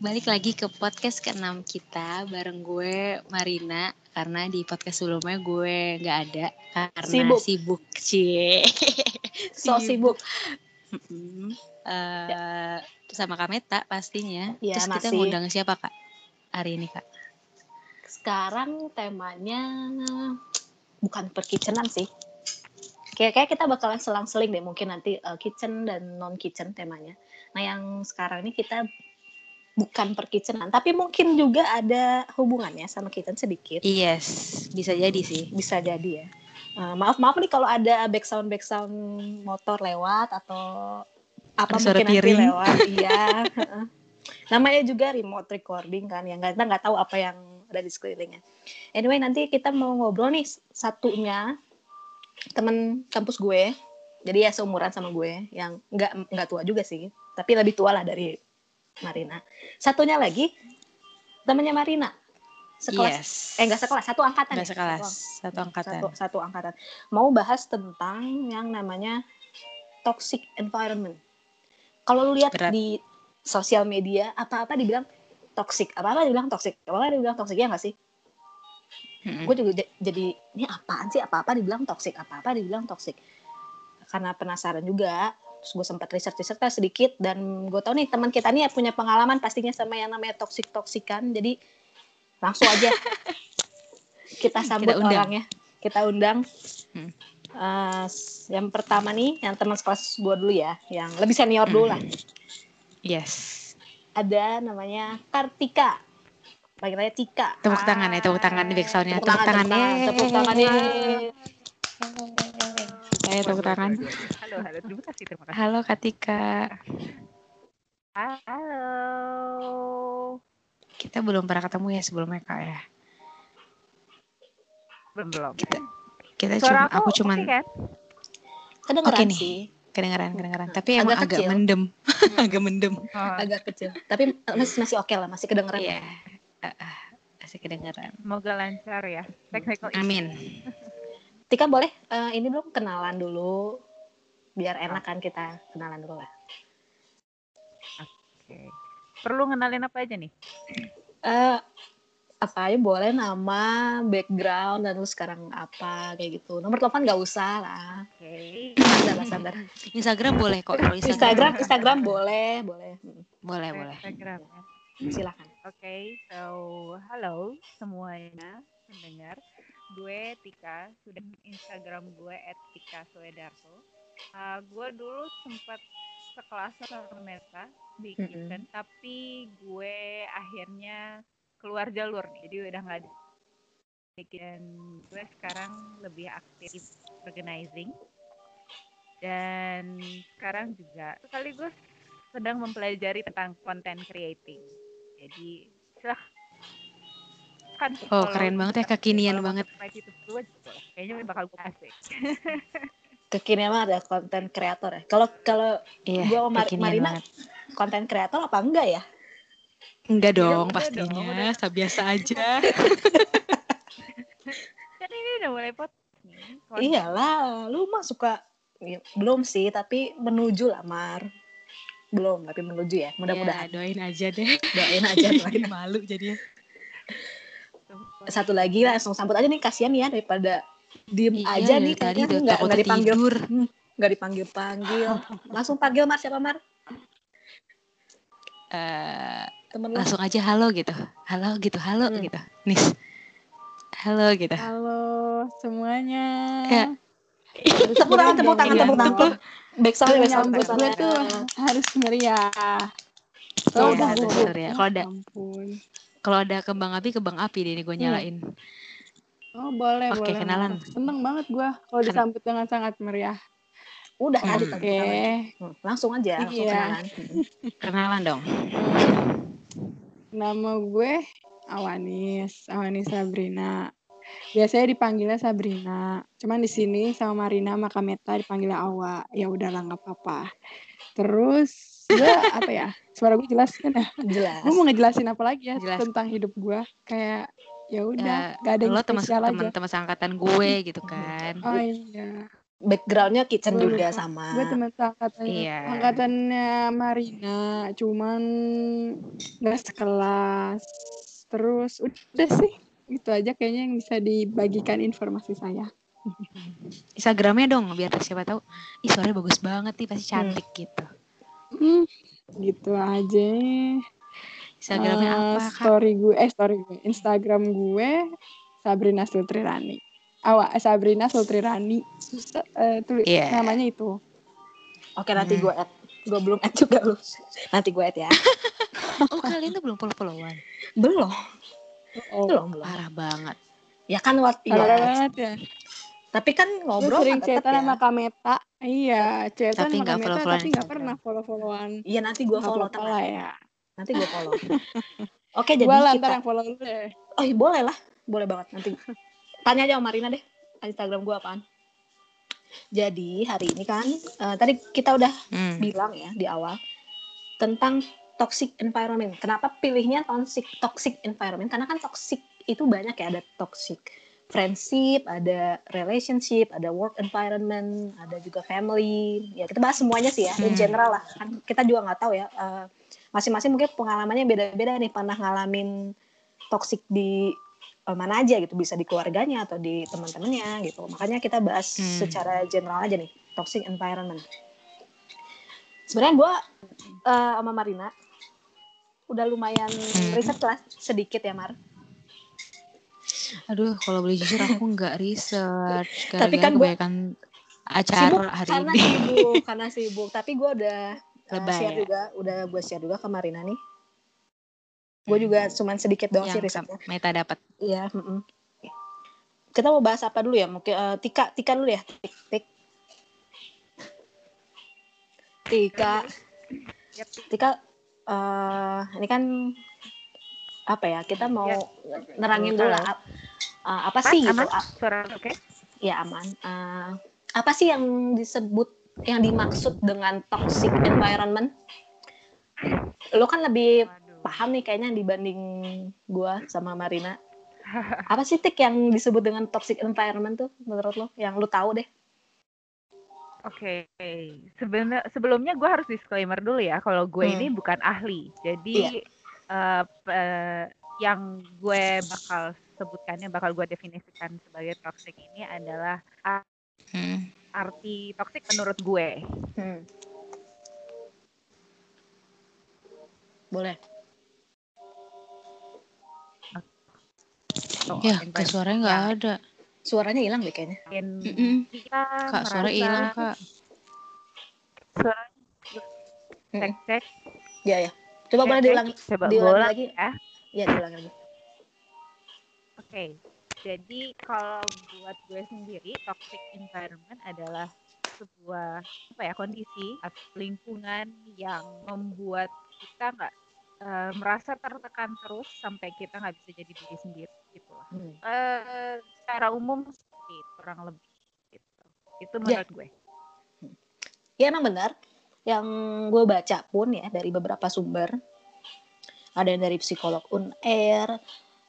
balik lagi ke podcast ke-6 kita bareng gue Marina karena di podcast sebelumnya gue nggak ada karena Sibuk. sibuk cie So sibuk. Mm-mm. Eh, sama Kameta pastinya Ya, terus kita masih. ngundang siapa kak hari ini kak Sekarang temanya bukan perkitchenan sih. Kayak kayak kita bakalan selang-seling deh mungkin nanti uh, kitchen dan non kitchen temanya. Nah yang sekarang ini kita bukan perkitchenan, tapi mungkin juga ada hubungannya sama kitchen sedikit. yes bisa jadi sih Bisa jadi ya. Uh, maaf maaf nih kalau ada background background motor lewat atau apa suara mungkin nanti piring. lewat. Iya. Namanya juga remote recording kan, yang kita nggak tahu apa yang ada di sekelilingnya. Anyway nanti kita mau ngobrol nih satunya temen kampus gue, jadi ya seumuran sama gue, yang nggak nggak tua juga sih, tapi lebih tua lah dari Marina. Satunya lagi temennya Marina, sekelas yes. eh nggak sekelas satu angkatan nggak ya? sekelas Satu satu angkatan. satu, satu angkatan. Mau bahas tentang yang namanya toxic environment. Kalau lu lihat Berat. di sosial media apa-apa dibilang toxic apa-apa dibilang toxic apa-apa dibilang toxic ya nggak sih? Mm-mm. gue juga jadi ini apaan sih? Apa-apa dibilang toxic apa-apa dibilang toxic. Karena penasaran juga terus gue sempat research research sedikit dan gue tahu nih teman kita nih punya pengalaman pastinya sama yang namanya toxic toksikan jadi langsung aja kita sambut undang. orangnya. Kita undang. Hmm. S- yang pertama nih yang teman sekelas gue dulu ya yang lebih senior dulu lah. Yes. Ada namanya Kartika. Panggilannya Tika. Tepuk tangan ya tepuk tangan di backsoundnya. Tepuk tangan tepuk tangan tepuk tangan yeay. Saya tepuk tangan Halo, halo. Terima kasih, terima kasih. halo Katika Halo. kita belum pernah ketemu ya sebelumnya kak ya Belum, belum. kita kita Suara cuma aku oke cuman kan? kedengeran Oke nih. sih kedengeran kedengeran tapi Agak emang agak kecil. mendem agak mendem Oh, agak kecil tapi eh, masih masih oke lah masih kedengeran iya Ah, ah, masih kedengeran semoga lancar ya. Technical issue. amin Tika boleh eh, ini belum kenalan dulu biar enak kan kita kenalan dulu lah Oke. Perlu ngenalin apa aja nih? eh apa aja boleh nama background dan lu sekarang apa kayak gitu nomor telepon nggak usah lah Oke. sabar lah sabar Instagram boleh kok kalau Instagram Instagram boleh boleh boleh boleh Instagram ya. silakan Oke, so halo semuanya pendengar. Gue Tika, sudah Instagram gue @tika_suedarto. Uh, gue dulu sempat sekelas sama Meta di Mm-mm. kitchen, tapi gue akhirnya keluar jalur nih, jadi udah nggak di dan gue sekarang lebih aktif organizing dan sekarang juga sekaligus sedang mempelajari tentang content creating jadi silahkan sih Oh, keren banget ya, kita- kekinian kalau banget. itu gue juga kayaknya bakal gue asik kekinian mah ada konten kreator ya. Kalau kalau iya Gua sama Mar- Marina banget. konten kreator apa enggak ya? Enggak dong udah pastinya. dong, udah. biasa aja. Kan ini udah mulai pot iyalah lu mah suka ya, belum sih tapi menuju lah Mar. Belum tapi menuju ya mudah-mudahan. Ya, doain aja deh. Doain aja doain malu jadinya satu lagi lah langsung sambut aja nih kasihan ya daripada diem Iya, aja nih. tadi kayaknya udah nggak nggak dipanggil. tidur nggak dipanggil panggil langsung panggil Mar. Siapa Mar? Eh, temen langsung aja halo gitu. Halo gitu. Halo Hmm. gitu. Nis. Halo gitu. Halo semuanya. Ya. tepuk tangan tepuk tangan Iya, tepuk tangan. Back sound back sound Nyambut back sound gue tuh harus meriah. Iya, Tahu harus dong, Bu. meriah. Kalau ada- Ya ampun. Kalau ada kembang api kembang api deh ini gue nyalain Oh boleh Oke, boleh. kenalan. Seneng banget gue kalau disambut dengan sangat meriah. udah Hmm. tadi Oke. tangan. Hmm, langsung aja langsung Iya. kenalan Hmm. kenalan dong Nama gue Awanis, Awanis Sabrina. Biasanya dipanggilnya Sabrina. Cuman di sini sama Marina sama Kameta dipanggilnya Awa. Ya udahlah nggak apa-apa. Terus gue apa ya? Suara gue jelas kan ya? jelas Gue mau ngejelasin apa lagi ya Jelas. tentang hidup gue. Kayak ya udah, Ya, gak ada yang lo teman spesial aja. teman teman angkatan gue gitu kan Oh iya. backgroundnya kitchen Gue juga sama. Gue teman angkatannya, Iya. angkatannya Marina, cuman nggak sekelas. Terus udah sih, itu aja kayaknya yang bisa dibagikan informasi saya. Instagramnya dong biar siapa tahu. Ih suaranya bagus banget nih pasti cantik gitu. Hmm, gitu aja. Instagramnya Eh, apa kak? Story gue, eh story gue, Instagram gue Sabrina Sultrirani. Awak Sabrina Sultrirani. Susah, eh, tulis Iya. namanya itu. Oke nanti Hmm. gue add. Gue belum add juga lu. Nanti gue add ya. Oh kalian tuh belum follow followan. belum. Oh, Belum belum. Parah banget. Ya kan waktu parah ya. banget ya. Tapi kan ngobrol sering chatan ya. sama Kameta. Iya, chatan Tapi sama nggak Kameta follow-followan tapi nggak Instagram. pernah follow-followan. Iya nanti gue Nggak follow lah ya. Nanti gue follow. Oke jadi Gue lah kita. ntar yang follow lu deh. Oh iya, boleh lah. Boleh banget nanti. Tanya aja sama Marina deh. Instagram gue apaan. Jadi hari ini kan eh, tadi kita udah Hmm. bilang ya di awal tentang toxic environment. Kenapa pilihnya toxic toxic environment? Karena kan toxic itu banyak ya ada toxic friendship, ada relationship, ada work environment, ada juga family. Ya kita bahas semuanya sih ya, in Hmm. general lah. Kan kita juga nggak tahu ya. eh, masing-masing mungkin pengalamannya beda-beda nih pernah ngalamin toxic di eh, mana aja gitu bisa di keluarganya atau di teman-temannya gitu makanya kita bahas Hmm. secara general aja nih toxic environment sebenarnya gue eh, sama Marina udah lumayan Hmm. riset lah sedikit ya Mar Aduh kalau boleh jujur aku nggak research. Tapi Gara-gara kan gua- kebanyakan sibuk acara hari karena ini. sibuk karena sibuk tapi gue udah eh, Lebay share ya? juga udah gue share juga ke Marina nih gue juga cuman sedikit doang sih yang risetnya Meta dapat. Iya. mm-mm. Kita mau bahas apa dulu ya? Mungkin eh, Tika, Tika dulu ya. Tik, tik. Tika, Yap. Tika. eh ini kan apa ya? Kita mau Ya. nerangin dulu lah. ap- eh, apa Mas, sih gitu? aman? A- Suara oke? ya aman. Eh, apa sih yang disebut, yang dimaksud dengan toxic environment? Lo kan lebih Waduh. paham nih kayaknya dibanding gua sama Marina. Apa sih tik yang disebut dengan toxic environment tuh menurut lo? Yang lo tahu deh. Oke, Sebenarnya sebelumnya gue harus disclaimer dulu ya, kalau gue Hmm. ini bukan ahli. Jadi eh, pe- yang gue bakal sebutkannya, bakal gue definisikan sebagai toxic ini adalah Hmm. arti toxic menurut gue. Hmm. Boleh. So, Ya, ke suaranya nggak ada. Suaranya hilang deh kayaknya. Mm-mm. kita Kak, suara merasa- hilang kak. Suara cek cek. Ya ya. Coba boleh diulangi. Coba diulangi gue ulang lagi. ya. Iya diulangi lagi. Oke, jadi kalau buat gue sendiri, toxic environment adalah sebuah apa ya kondisi atau lingkungan yang membuat kita nggak eh, merasa tertekan terus sampai kita nggak bisa jadi diri sendiri gitu lah. Hmm. Eh, secara umum seperti kurang lebih gitu. Itu Ya. menurut gue. Ya emang benar. Yang gue baca pun ya dari beberapa sumber. Ada dari psikolog UNAIR,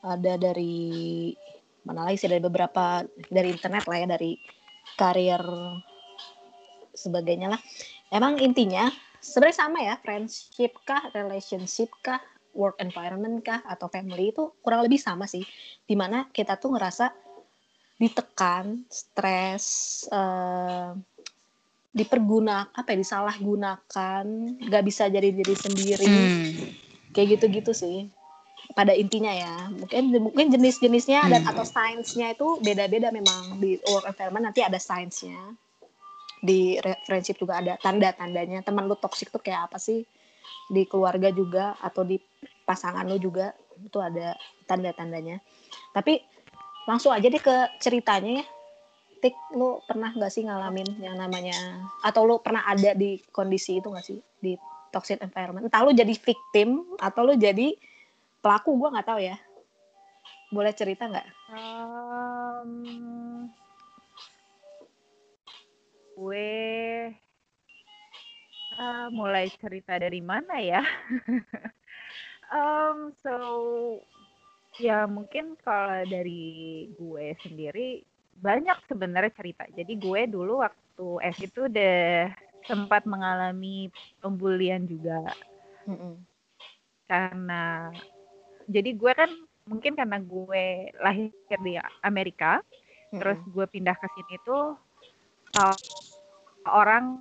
ada dari mana lagi sih dari beberapa dari internet lah ya dari karir sebagainya lah. Emang intinya sebenarnya sama ya friendship kah, relationship kah, work environment kah atau family itu kurang lebih sama sih. Di mana kita tuh ngerasa ditekan, stres, eh, dipergunakan apa ya disalahgunakan nggak bisa jadi diri sendiri. Hmm. kayak gitu-gitu sih pada intinya ya. Mungkin mungkin jenis-jenisnya dan Hmm. atau sainsnya itu beda-beda memang. Di work environment nanti ada sainsnya di friendship juga ada tanda-tandanya. Teman lu toxic tuh kayak apa sih? Di keluarga juga atau di pasangan lu juga itu ada tanda-tandanya. Tapi langsung aja deh ke ceritanya ya Tik, lu pernah gak sih ngalamin yang namanya atau lu pernah ada di kondisi itu gak sih di toxic environment? Entah lu jadi victim atau lu jadi pelaku, gua nggak tahu ya. Boleh cerita nggak? Um, gue ah, mulai cerita dari mana ya? um, so ya mungkin kalau dari gue sendiri banyak sebenarnya cerita. Jadi gue dulu waktu S itu deh sempat mengalami pembulian juga Mm-mm. karena jadi gue kan mungkin karena gue lahir di Amerika terus Mm-mm. gue pindah ke sini tuh uh, orang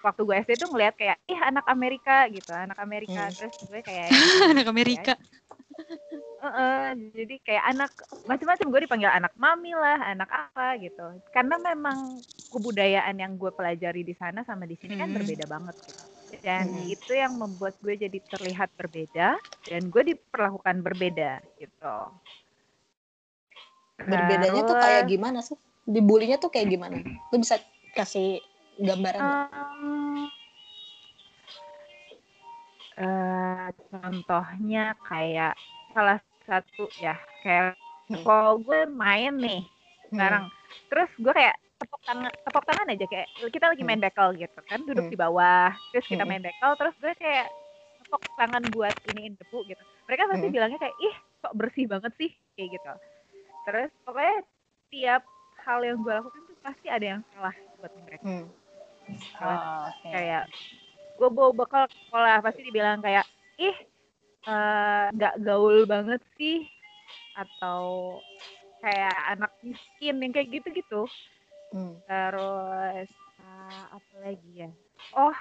waktu gue SD tuh ngeliat kayak ih anak Amerika gitu anak Amerika Hmm. terus gue kayak Anak Amerika. Heeh, jadi kayak anak macam-macam gue dipanggil anak mami lah anak apa gitu karena memang kebudayaan yang gue pelajari di sana sama di sini kan Hmm. berbeda banget gitu dan Hmm. itu yang membuat gue jadi terlihat berbeda dan gue diperlakukan berbeda gitu Berbedanya tuh Terus, kayak gimana sih? Dibulinya tuh kayak gimana? Lu bisa kasih gambaran? Em, eh, contohnya kayak salah satu ya kayak Hmm. kalau gue main nih sekarang terus gue kayak tepuk tangan tepuk tangan aja kayak kita lagi main bekel gitu kan duduk Hmm. di bawah terus kita Hmm. main bekel terus gue kayak tepuk tangan buat iniin debu gitu mereka pasti Hmm. bilangnya kayak ih kok bersih banget sih kayak gitu terus pokoknya tiap hal yang gue lakukan tuh pasti ada yang salah buat mereka Hmm. Oh, oke. kayak gue bawa bekal sekolah pasti dibilang kayak ih eh, nggak gaul banget sih. Atau kayak anak miskin yang kayak gitu-gitu. Hmm. terus eh, apa lagi ya? Oh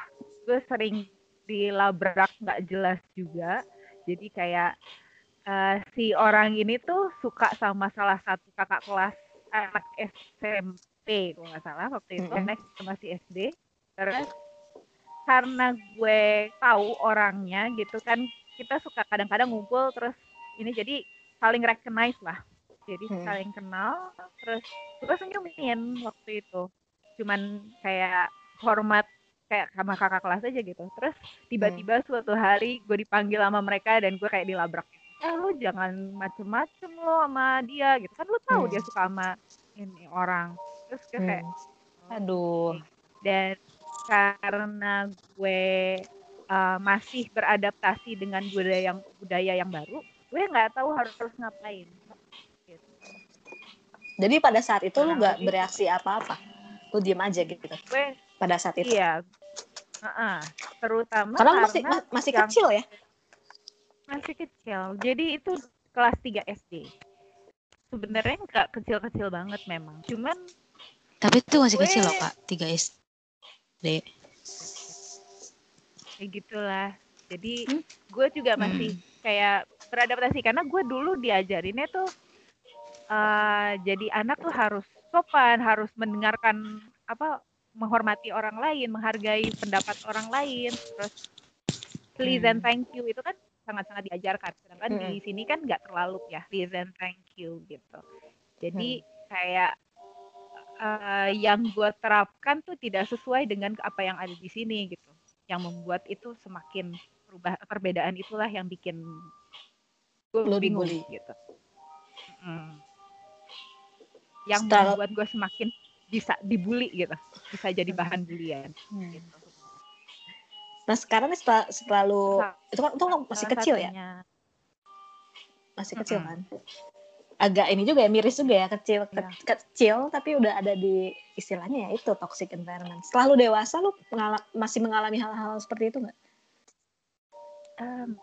gue sering dilabrak nggak jelas juga. Jadi kayak eh, si orang ini tuh suka sama salah satu kakak kelas anak SMP kalau nggak salah waktu itu Mm-mm. next masih SD terus karena gue tahu orangnya gitu kan kita suka kadang-kadang ngumpul terus ini jadi saling recognize lah jadi Hmm. saling kenal terus gue senyumin waktu itu cuman kayak hormat kayak sama kakak kelas aja gitu terus tiba-tiba suatu hari gue dipanggil sama mereka dan gue kayak dilabrak eh lu jangan macem-macem lo sama dia gitu kan lu tahu Hmm. dia suka sama ini orang terus gue kayak Hmm. Aduh. dan karena gue uh, masih beradaptasi dengan budaya yang budaya yang baru gue nggak tahu harus terus ngapain Gitu. Jadi pada saat itu lu Kurang nggak bereaksi apa-apa. Lu diem aja gitu gue pada saat itu. iya Heeh. terutama Karena lu masih karena ma- masih yang- kecil ya. masih kecil jadi itu kelas 3 SD sebenarnya nggak kecil-kecil banget memang cuman Tapi itu masih Gue- kecil loh kak. 3 SD. Kayak gitulah jadi Hmm. gue juga masih kayak beradaptasi karena gue dulu diajarinnya tuh eh, jadi anak tuh harus sopan harus mendengarkan apa menghormati orang lain menghargai pendapat orang lain terus please and Hmm. thank you itu kan sangat-sangat diajarkan sedangkan Hmm. di sini kan nggak terlalu ya please and thank you gitu jadi kayak eh, yang gue terapkan tuh tidak sesuai dengan apa yang ada di sini gitu yang membuat itu semakin berubah perbedaan itulah yang bikin gue Lo bingung dibully. gitu Mm. yang Setelah- membuat gue semakin bisa dibully gitu bisa jadi Hmm. bahan bulian Hmm. gitu. Nah sekarang nih setelah, setelah lu Sa- itu kan itu kan masih kecil ya, satunya- masih kecil Mm-mm. kan. Agak ini juga ya miris juga ya kecil ke- Iya. kecil tapi udah ada di istilahnya ya itu toxic environment. Setelah lu dewasa lu pengala- masih mengalami hal-hal seperti itu nggak? Em,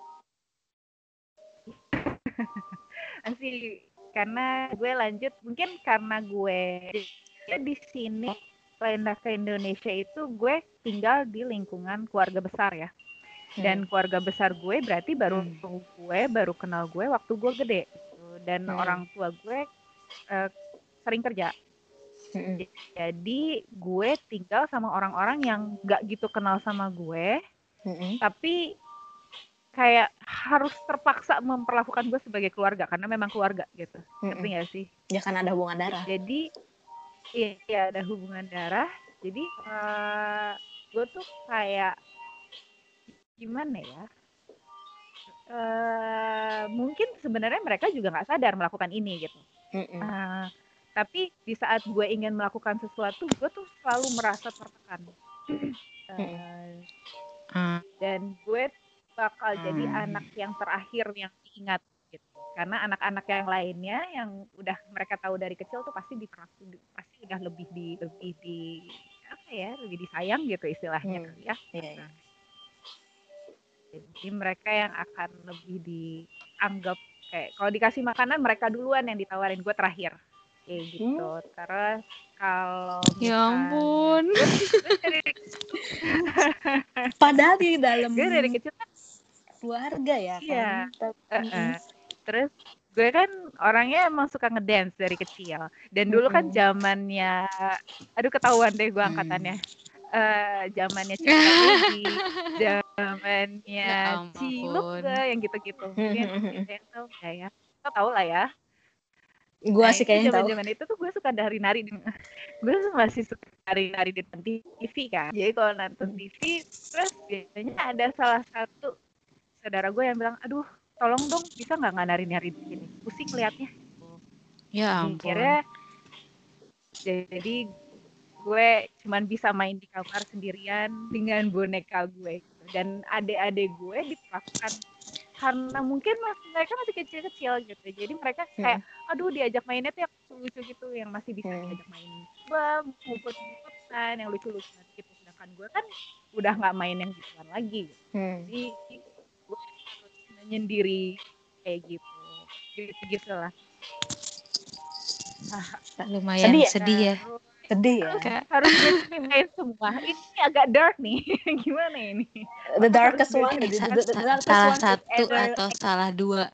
masih karena gue lanjut mungkin karena gue ya di sini pindah ke Indonesia itu gue tinggal di lingkungan keluarga besar ya dan keluarga besar gue berarti baru gue baru kenal gue waktu gue gede. Dan Hmm. orang tua gue eh, sering kerja Mm-mm. jadi gue tinggal sama orang-orang yang gak gitu kenal sama gue Mm-mm. tapi kayak harus terpaksa memperlakukan gue sebagai keluarga karena memang keluarga gitu ngerti Mm-mm. gak sih Ya kan ada hubungan darah. jadi iya iya, ada hubungan darah jadi eh, gue tuh kayak gimana ya eh mungkin sebenarnya mereka juga nggak sadar melakukan ini gitu Mm-mm. Eh, tapi di saat gue ingin melakukan sesuatu gue tuh selalu merasa tertekan Hmm. dan gue bakal jadi Hmm. anak yang terakhir yang diingat gitu karena anak-anak yang lainnya yang udah mereka tahu dari kecil tuh pasti diperlaku pasti udah lebih di lebih di apa ya lebih disayang gitu istilahnya Hmm. ya Iya, iya. Jadi mereka yang akan lebih dianggap kayak kalau dikasih makanan mereka duluan yang ditawarin gue terakhir kayak gitu terus kalau Ya ampun. Padahal di dalam gue dari kecil kan keluarga ya Iya. kan. eh, eh. terus gue kan orangnya emang suka ngedance dari kecil dan dulu kan zamannya aduh ketahuan deh gue Hmm. angkatannya eh zamannya Cinta Zamannya Ya. Ciluk gak, yang gitu-gitu. Mungkin ada yang tahu nggak ya? Kau tahu lah ya. Gua Nah, sih kayaknya tahu. zaman-zaman itu tuh gue suka nari-nari di gue masih suka nari-nari di depan TV kan. Jadi kalau nonton TV terus biasanya ada salah satu saudara gue yang bilang, aduh tolong dong bisa nggak nggak nari-nari di sini? Pusing liatnya. Ya ampun. Akhirnya jadi gue cuman bisa main di kamar sendirian dengan boneka gue. Dan adik-adik gue diperlakukan karena mungkin mereka masih kecil-kecil gitu jadi mereka kayak aduh diajak mainnya tuh yang lucu gitu yang masih bisa Hmm. diajak main bam ngumpet-ngumpetan yang lucu-lucuan gitu sedangkan gue kan udah nggak main yang gituan lagi gitu. Hmm. jadi gue harus menyendiri kayak gitu gitu gitu lah Lumayan Sedih ya? sedih ya. Sedih ya. Kak. harus gue ceritain semua ini agak dark nih gimana ini The darkest one, the, gue the, the, the darkest salah one satu atau salah dua.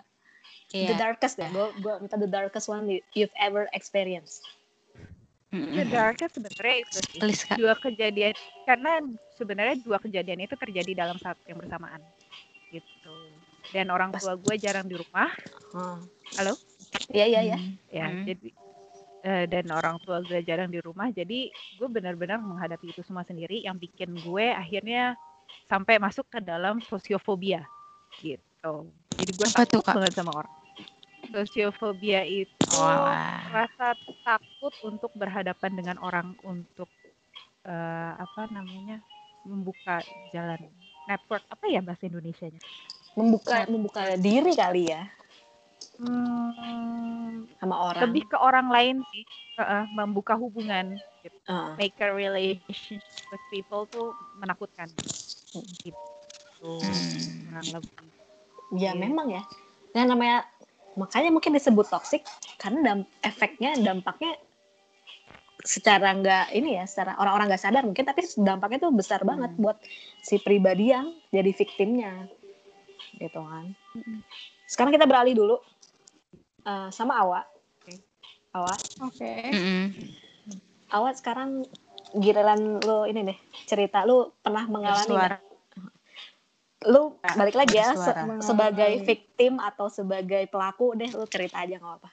the Iya. darkest ya. Gua, gua minta the darkest one you- you've ever experienced. the darkest sebenarnya itu sih Please kak. dua kejadian karena sebenarnya dua kejadian itu terjadi dalam saat yang bersamaan gitu dan orang tua gue jarang di rumah Oh. Halo? Iya iya iya. ya Hmm. jadi eh, dan orang tua gue jarang di rumah jadi gue benar-benar menghadapi itu semua sendiri yang bikin gue akhirnya sampai masuk ke dalam sosiofobia gitu. Jadi gue Apa tuh, takut Kak? banget sama orang. Sosiofobia itu Oh, rasa takut untuk berhadapan dengan orang untuk eh, apa namanya membuka jalan network apa ya bahasa Indonesianya? Membuka membuka diri kali ya Hmm, sama orang. lebih ke orang lain sih Heeh, membuka hubungan gitu. Ah. make a relationship with people tuh menakutkan Hmm. gitu Hmm. lebih Ya Iya. memang ya. Nah namanya makanya mungkin disebut toxic karena dam, efeknya dampaknya secara nggak ini ya secara orang-orang nggak sadar mungkin tapi dampaknya tuh besar banget buat si pribadi yang jadi victimnya gitu kan. Sekarang kita beralih dulu eh, sama Awa. Oke. Awa, Oke. Mm-mm. Awa sekarang giliran lu ini deh cerita lu pernah mengalami Bersuara. nggak? lu balik lagi ya se- sebagai victim atau sebagai pelaku deh lu cerita aja nggak apa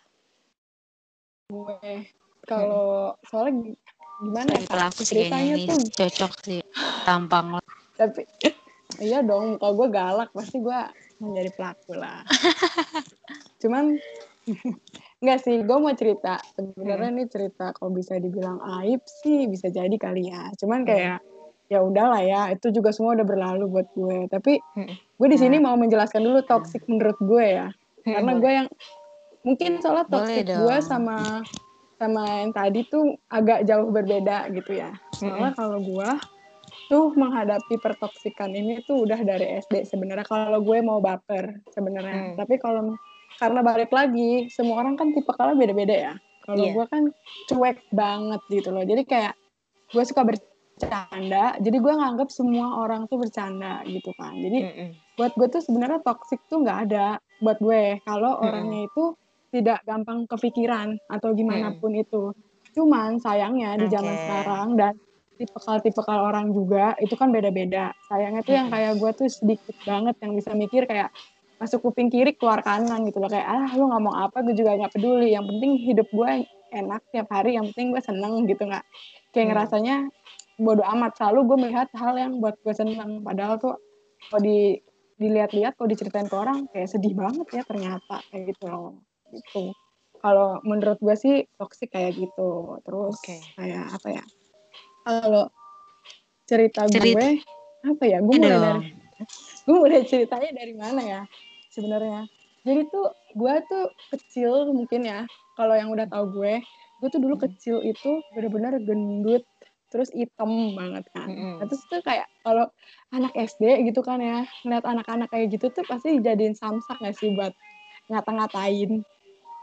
gue kalau soalnya gi- gimana ya pelaku sih ceritanya ini tuh cocok sih tampang lo. tapi iya dong kalau gue galak pasti gue menjadi pelaku lah cuman Enggak sih, gue mau cerita. Sebenarnya ini cerita kalau bisa dibilang aib sih bisa jadi kali ya. Cuman kayak ya udahlah ya, itu juga semua udah berlalu buat gue. Tapi Hmm. gue di sini mau menjelaskan dulu toxic menurut gue ya. Karena gue yang mungkin soalnya toxic dong. gue sama sama yang tadi tuh agak jauh berbeda gitu ya. Soalnya kalau gue tuh menghadapi pertoksikan ini tuh udah dari SD sebenarnya kalau gue mau baper Hmm. sebenarnya. Tapi kalau karena balik lagi semua orang kan tipe kalau beda-beda ya. Kalau Iya. gue kan cuek banget gitu loh. Jadi kayak gue suka bercanda. Jadi gue nganggap semua orang tuh bercanda gitu kan. Jadi Mm-mm. buat gue tuh sebenarnya toxic tuh nggak ada buat gue kalau Mm-mm. orangnya itu tidak gampang kepikiran atau gimana pun itu cuman sayangnya di zaman Oke. sekarang dan tipikal-tipikal orang juga itu kan beda-beda sayangnya tuh yang kayak gue tuh sedikit banget yang bisa mikir kayak masuk kuping kiri keluar kanan gitu loh. Kayak ah lu ngomong apa? Gue juga nggak peduli. Yang penting hidup gue enak tiap hari. Yang penting gue seneng gitu nggak kayak Hmm. ngerasanya bodoh amat. Selalu gue melihat hal yang buat gue seneng. Padahal tuh kalau di dilihat-lihat kalau diceritain ke orang kayak sedih banget ya ternyata. Kayak gitu loh. Gitu. Kalau menurut gue sih toxic kayak gitu. Terus Oke. kayak apa ya? Kalau cerita Cerit- gue apa ya? Gue mulai dari gue mulai ceritanya dari mana ya sebenarnya jadi tuh gue tuh kecil mungkin ya kalau yang udah tahu gue gue tuh dulu Hmm. kecil itu bener-bener gendut terus hitam banget kan. Nah, terus tuh kayak kalau anak SD gitu kan ya, ngeliat anak-anak kayak gitu tuh pasti dijadiin samsak gak sih buat ngata-ngatain.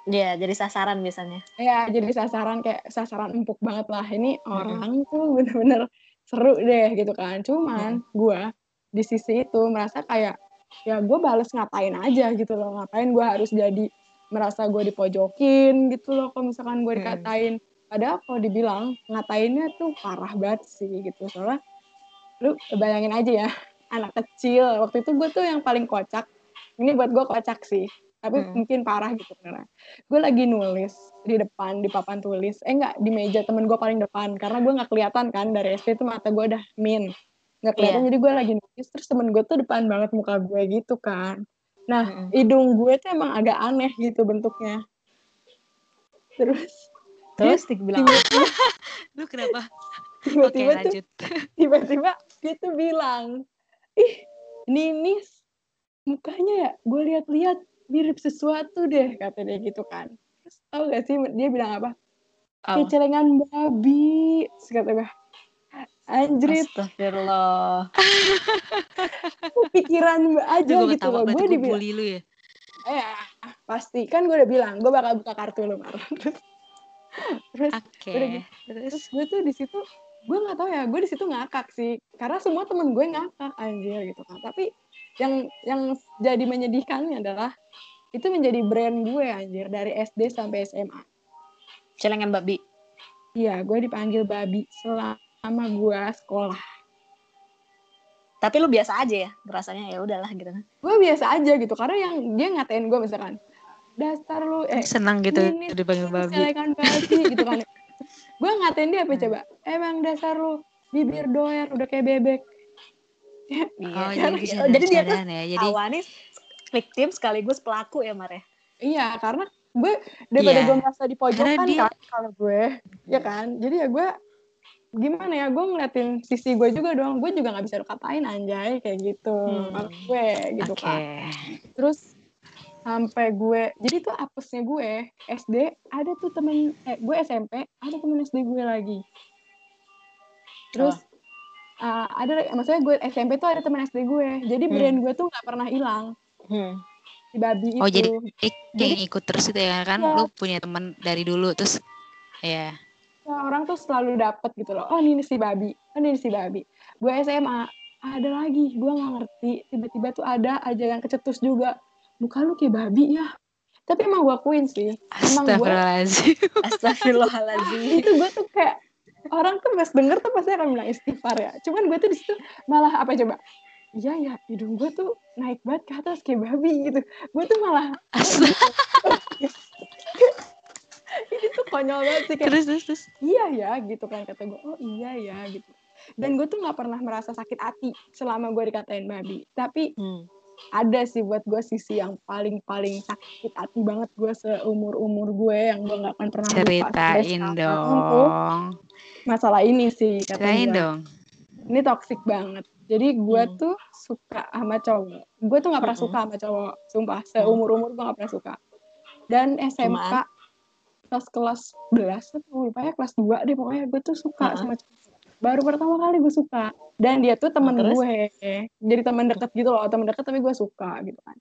Iya, jadi sasaran biasanya. Ya, jadi sasaran kayak sasaran empuk banget lah. Ini orang tuh bener-bener seru deh gitu kan. Cuman gua di sisi itu merasa kayak ya gue bales ngapain aja gitu loh. Ngapain gue harus jadi merasa gue dipojokin gitu loh kalau misalkan gue Mm. dikatain. Padahal kalau dibilang ngatainnya tuh parah banget sih gitu. Soalnya lu bayangin aja ya anak kecil. Waktu itu gue tuh yang paling kocak. Ini buat gue kocak sih. Tapi Hmm. mungkin parah gitu beneran gue lagi nulis di depan di papan tulis eh enggak di meja temen gue paling depan karena gue nggak kelihatan kan dari SD tuh mata gue udah min nggak kelihatan Iya. jadi gue lagi nulis terus temen gue tuh depan banget muka gue gitu kan nah Mm-mm. hidung gue tuh emang agak aneh gitu bentuknya terus Terus dibilang tiba-tiba Lu kenapa? Tiba-tiba tuh lanjut. tiba-tiba dia tuh bilang ih Ninis mukanya ya gue lihat-lihat mirip sesuatu deh kata dia gitu kan terus tau gak sih dia bilang apa kayak celengan babi Terus kata gue anjrit Astagfirullah. pikiran aja gue gitu loh gue dibilang lu ya. eh pasti kan gue udah bilang gue bakal buka kartu lu Mar terus Oke. Udah gitu. Terus terus gue tuh di situ gue nggak tahu ya gue di situ ngakak sih karena semua temen gue ngakak anjir gitu kan tapi yang yang jadi menyedihkannya adalah itu menjadi brand gue anjir dari SD sampai SMA Celengan babi. iya gue dipanggil babi selama gue sekolah Tapi lu biasa aja ya, rasanya ya udahlah gitu. gue biasa aja gitu karena yang dia ngatain gue misalkan dasar lu eh senang gitu ini dipanggil babi. gitu kan gue ngatain dia apa Hmm. coba emang dasar lu bibir doer udah kayak bebek Oh, Iya. jadi Jadi, jadi dia tuh ya. Jadi awanis victim sekaligus pelaku ya Mar ya. Iya, karena gue daripada Iya. gue merasa di pojokan dia- kan kalau gue, ya kan. Jadi ya gue gimana ya, gue ngeliatin sisi gue juga dong. Gue juga nggak bisa katain anjay kayak gitu. Hmm. Gue gitu oke. kan. Terus sampai gue, jadi tuh apesnya gue SD ada tuh temen, eh gue SMP ada temen SD gue lagi. Terus uh, ada, maksudnya gue SMP tuh ada temen SD gue. Jadi Hmm. brand gue tuh nggak pernah hilang Hmm. si babi Oh, itu. jadi Ik- yang ikut terus itu ya kan Iya. lu punya teman dari dulu terus ya Ya, orang tuh selalu dapet gitu loh. Oh ini si babi, oh ini si babi. Gue SMA, ada lagi, gue nggak ngerti. Tiba-tiba tuh ada aja yang kecetus juga. Muka lu kayak babi ya. Tapi emang gue akuin sih. Emang gue, astagfirullahaladzim Astagfirullahaladzim. itu gue tuh kayak, orang tuh pas denger tuh pasti akan bilang istighfar ya. Cuman gue tuh di situ malah apa coba? Iya ya, hidung gue tuh naik banget ke atas kayak babi gitu. Gue tuh malah, konyol banget sih. Kayak, terus terus terus iya ya gitu kan kata gue oh iya ya gitu dan gue tuh nggak pernah merasa sakit hati selama gue dikatain babi tapi Hmm. ada sih buat gue sisi yang paling paling sakit hati banget gue seumur umur gue yang gue nggak akan pernah lupa ceritain tuh dong masalah ini sih kata ceritain dong ini toxic banget jadi gue Hmm. tuh suka sama cowok gue tuh nggak pernah Mm-mm. suka sama cowok sumpah seumur umur gue nggak pernah suka dan SMK Cuman? Pas kelas 11 atau lupa ya kelas 2 deh pokoknya gue tuh suka Heeh. sama cowok baru pertama kali gue suka. Dan dia tuh temen Oh, terus? gue. Jadi temen deket gitu loh temen deket tapi gue suka gitu kan.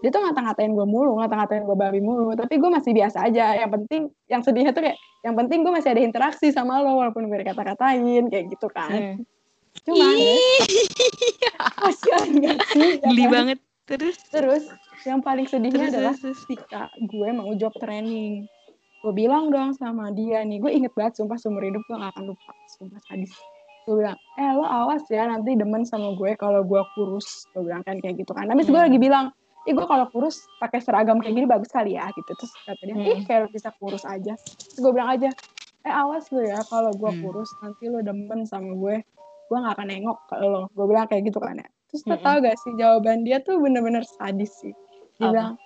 Dia tuh ngata-ngatain gue mulu ngata-ngatain gue babi mulu. Tapi gue masih biasa aja. Yang penting yang sedihnya tuh kayak yang penting gue masih ada interaksi sama lo walaupun gue dikata-katain kayak gitu kan. Hmm. cuman kasihan gak sih? Ya geli kan? banget. Terus? Terus yang paling sedihnya terus adalah terus. ketika gue mau job training gue bilang dong sama dia nih gue inget banget sumpah seumur hidup gue gak akan lupa sumpah sadis. Gue bilang eh lo awas ya nanti demen sama gue kalau gue kurus. Gue bilang kan kayak gitu kan. Tapi gue Hmm. lagi bilang ih gue kalau kurus pakai seragam kayak gini bagus kali ya gitu. Terus kata dia ih Hmm. kayak lo bisa kurus aja. Terus gue bilang aja eh awas lo ya kalau gue Hmm. kurus nanti lo demen sama gue gue gak akan nengok ke lo. Gue bilang kayak gitu kan ya. Terus lo Mm-mm. tau gak sih jawaban dia tuh bener-bener sadis sih. Dia bilang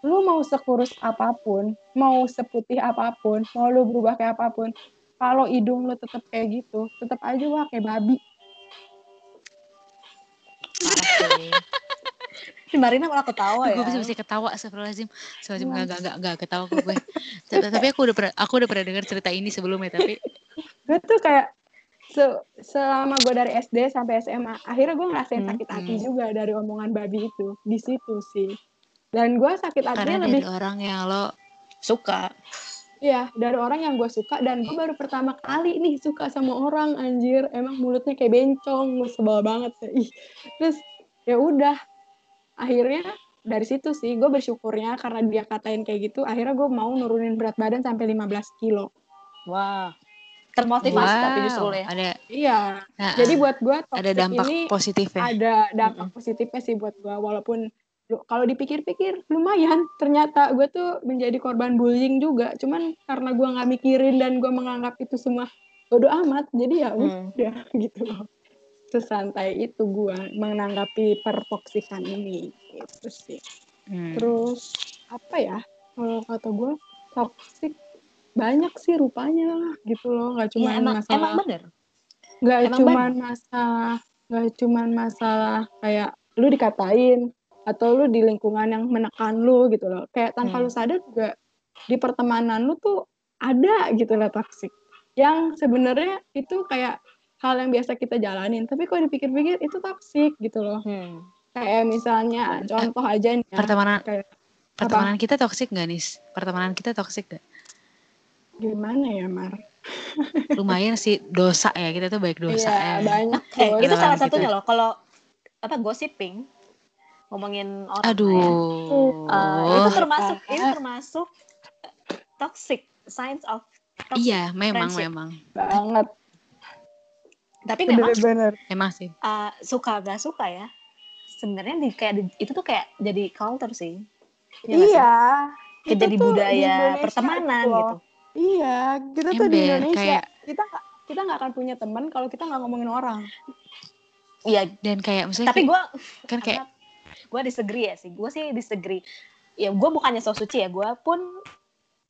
lu mau sekurus apa pun mau seputih apa pun mau lu berubah kayak apa pun kalau hidung lu tetap kayak gitu tetap aja wah kayak babi. Si Marina malah ketawa ya. gue bisa bisa ketawa Astagfirullahaladzim enggak enggak enggak enggak ketawa kok gue tapi tapi aku udah pernah aku udah pernah dengar cerita ini sebelumnya tapi gue tuh kayak se- selama gue dari SD sampai SMA akhirnya gue ngerasain Hmm. sakit hati Hmm. juga dari omongan babi itu di situ sih dan gue sakit Karena hatinya dari lebih orang yang lo Suka. ya dari orang yang gue suka dan gue baru pertama kali nih suka sama orang anjir emang mulutnya kayak bencong gue sebel banget ih terus ya udah akhirnya dari situ sih gue bersyukurnya karena dia katain kayak gitu akhirnya gue mau nurunin berat badan sampai 15 kilo Wah. Termotivasi tapi justru lo ya. ada iya nah, jadi buat gue ada dampak ini positifnya. ada dampak positifnya sih buat gue walaupun kalau dipikir-pikir lumayan. Ternyata gue tuh menjadi korban bullying juga. Cuman karena gue nggak mikirin dan gue menganggap itu semua bodoh amat jadi ya Hmm. udah gitu loh. Sesantai itu gue menanggapi pertoksikan ini gitu sih. Hmm. terus apa ya? Kalau kata gue toksik banyak sih rupanya gitu loh. Nggak cuma Iya, emang, masalah emang bener. nggak cuman masalah nggak cuman masalah kayak lu dikatain atau lu di lingkungan yang menekan lu gitu loh kayak tanpa Hmm. lu sadar juga di pertemanan lu tuh ada gitu loh toksik yang sebenarnya itu kayak hal yang biasa kita jalanin tapi kalau dipikir-pikir itu toksik gitu loh Hmm. kayak misalnya contoh aja nih ya, Pertemanan kayak pertemanan kita toksik gak nis? Pertemanan kita toksik gak? gimana ya Mar Lumayan sih dosa ya kita tuh baik dosa iya ya. banyak Eh, itu salah satunya gitu. loh. Kalau apa gossiping ngomongin orang lain, Aduh. eh, itu termasuk itu termasuk toxic signs of toxic. iya, memang friendship. memang. banget Tapi memang bener-bener Emang sih. uh, suka gak suka ya. Sebenarnya di kayak di- itu tuh kayak jadi culture sih. Iya nggak sih? iya Kayak Itu jadi tuh di budaya Indonesia pertemanan itu loh. gitu. Iya, kita tuh di Indonesia kayak- kita nggak kita nggak akan punya teman kalau kita nggak ngomongin orang. Iya, Dan kayak misalnya tapi gue kan kayak gue disagree ya sih. Gue sih disagree. Ya gue bukannya so suci ya. Gue pun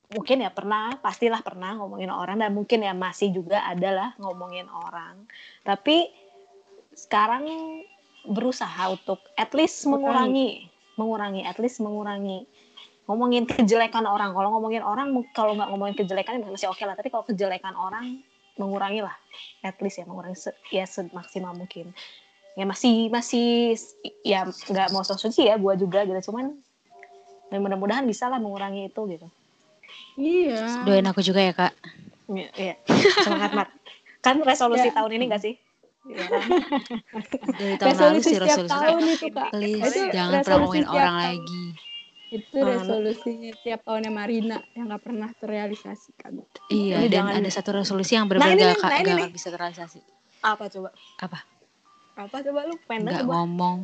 mungkin ya pernah, pastilah pernah ngomongin orang dan mungkin ya masih juga adalah ngomongin orang. Tapi sekarang berusaha untuk at least mengurangi, mengurangi, at least mengurangi ngomongin kejelekan orang. Kalau ngomongin orang, kalau nggak ngomongin kejelekan masih oke lah. Tapi kalau kejelekan orang, mengurangi lah, at least ya mengurangi se- ya semaksimal mungkin. Ya masih masih ya nggak mau sok suci ya, gue juga gitu. Cuman dan mudah-mudahan bisa lah mengurangi itu gitu. Iya. doain aku juga ya kak. Iya, iya. semangat mat. Kan resolusi Ya. tahun ini gak sih? Iya kan? Dari tahun lalu Resolusi sih setiap resolusi. tahun itu kak. Please Itu jangan pernah resolusi ngomongin setiap orang tahun. lagi. Itu resolusinya tiap tahunnya Marina yang nggak pernah terrealisasikan. Iya, Ini dan jangan- ada satu resolusi yang Nah, benar-benar ini gak, gak, nah, gak nih. bisa terrealisasi. Apa coba? Apa? Apa coba lu pendek Gak coba? ngomong,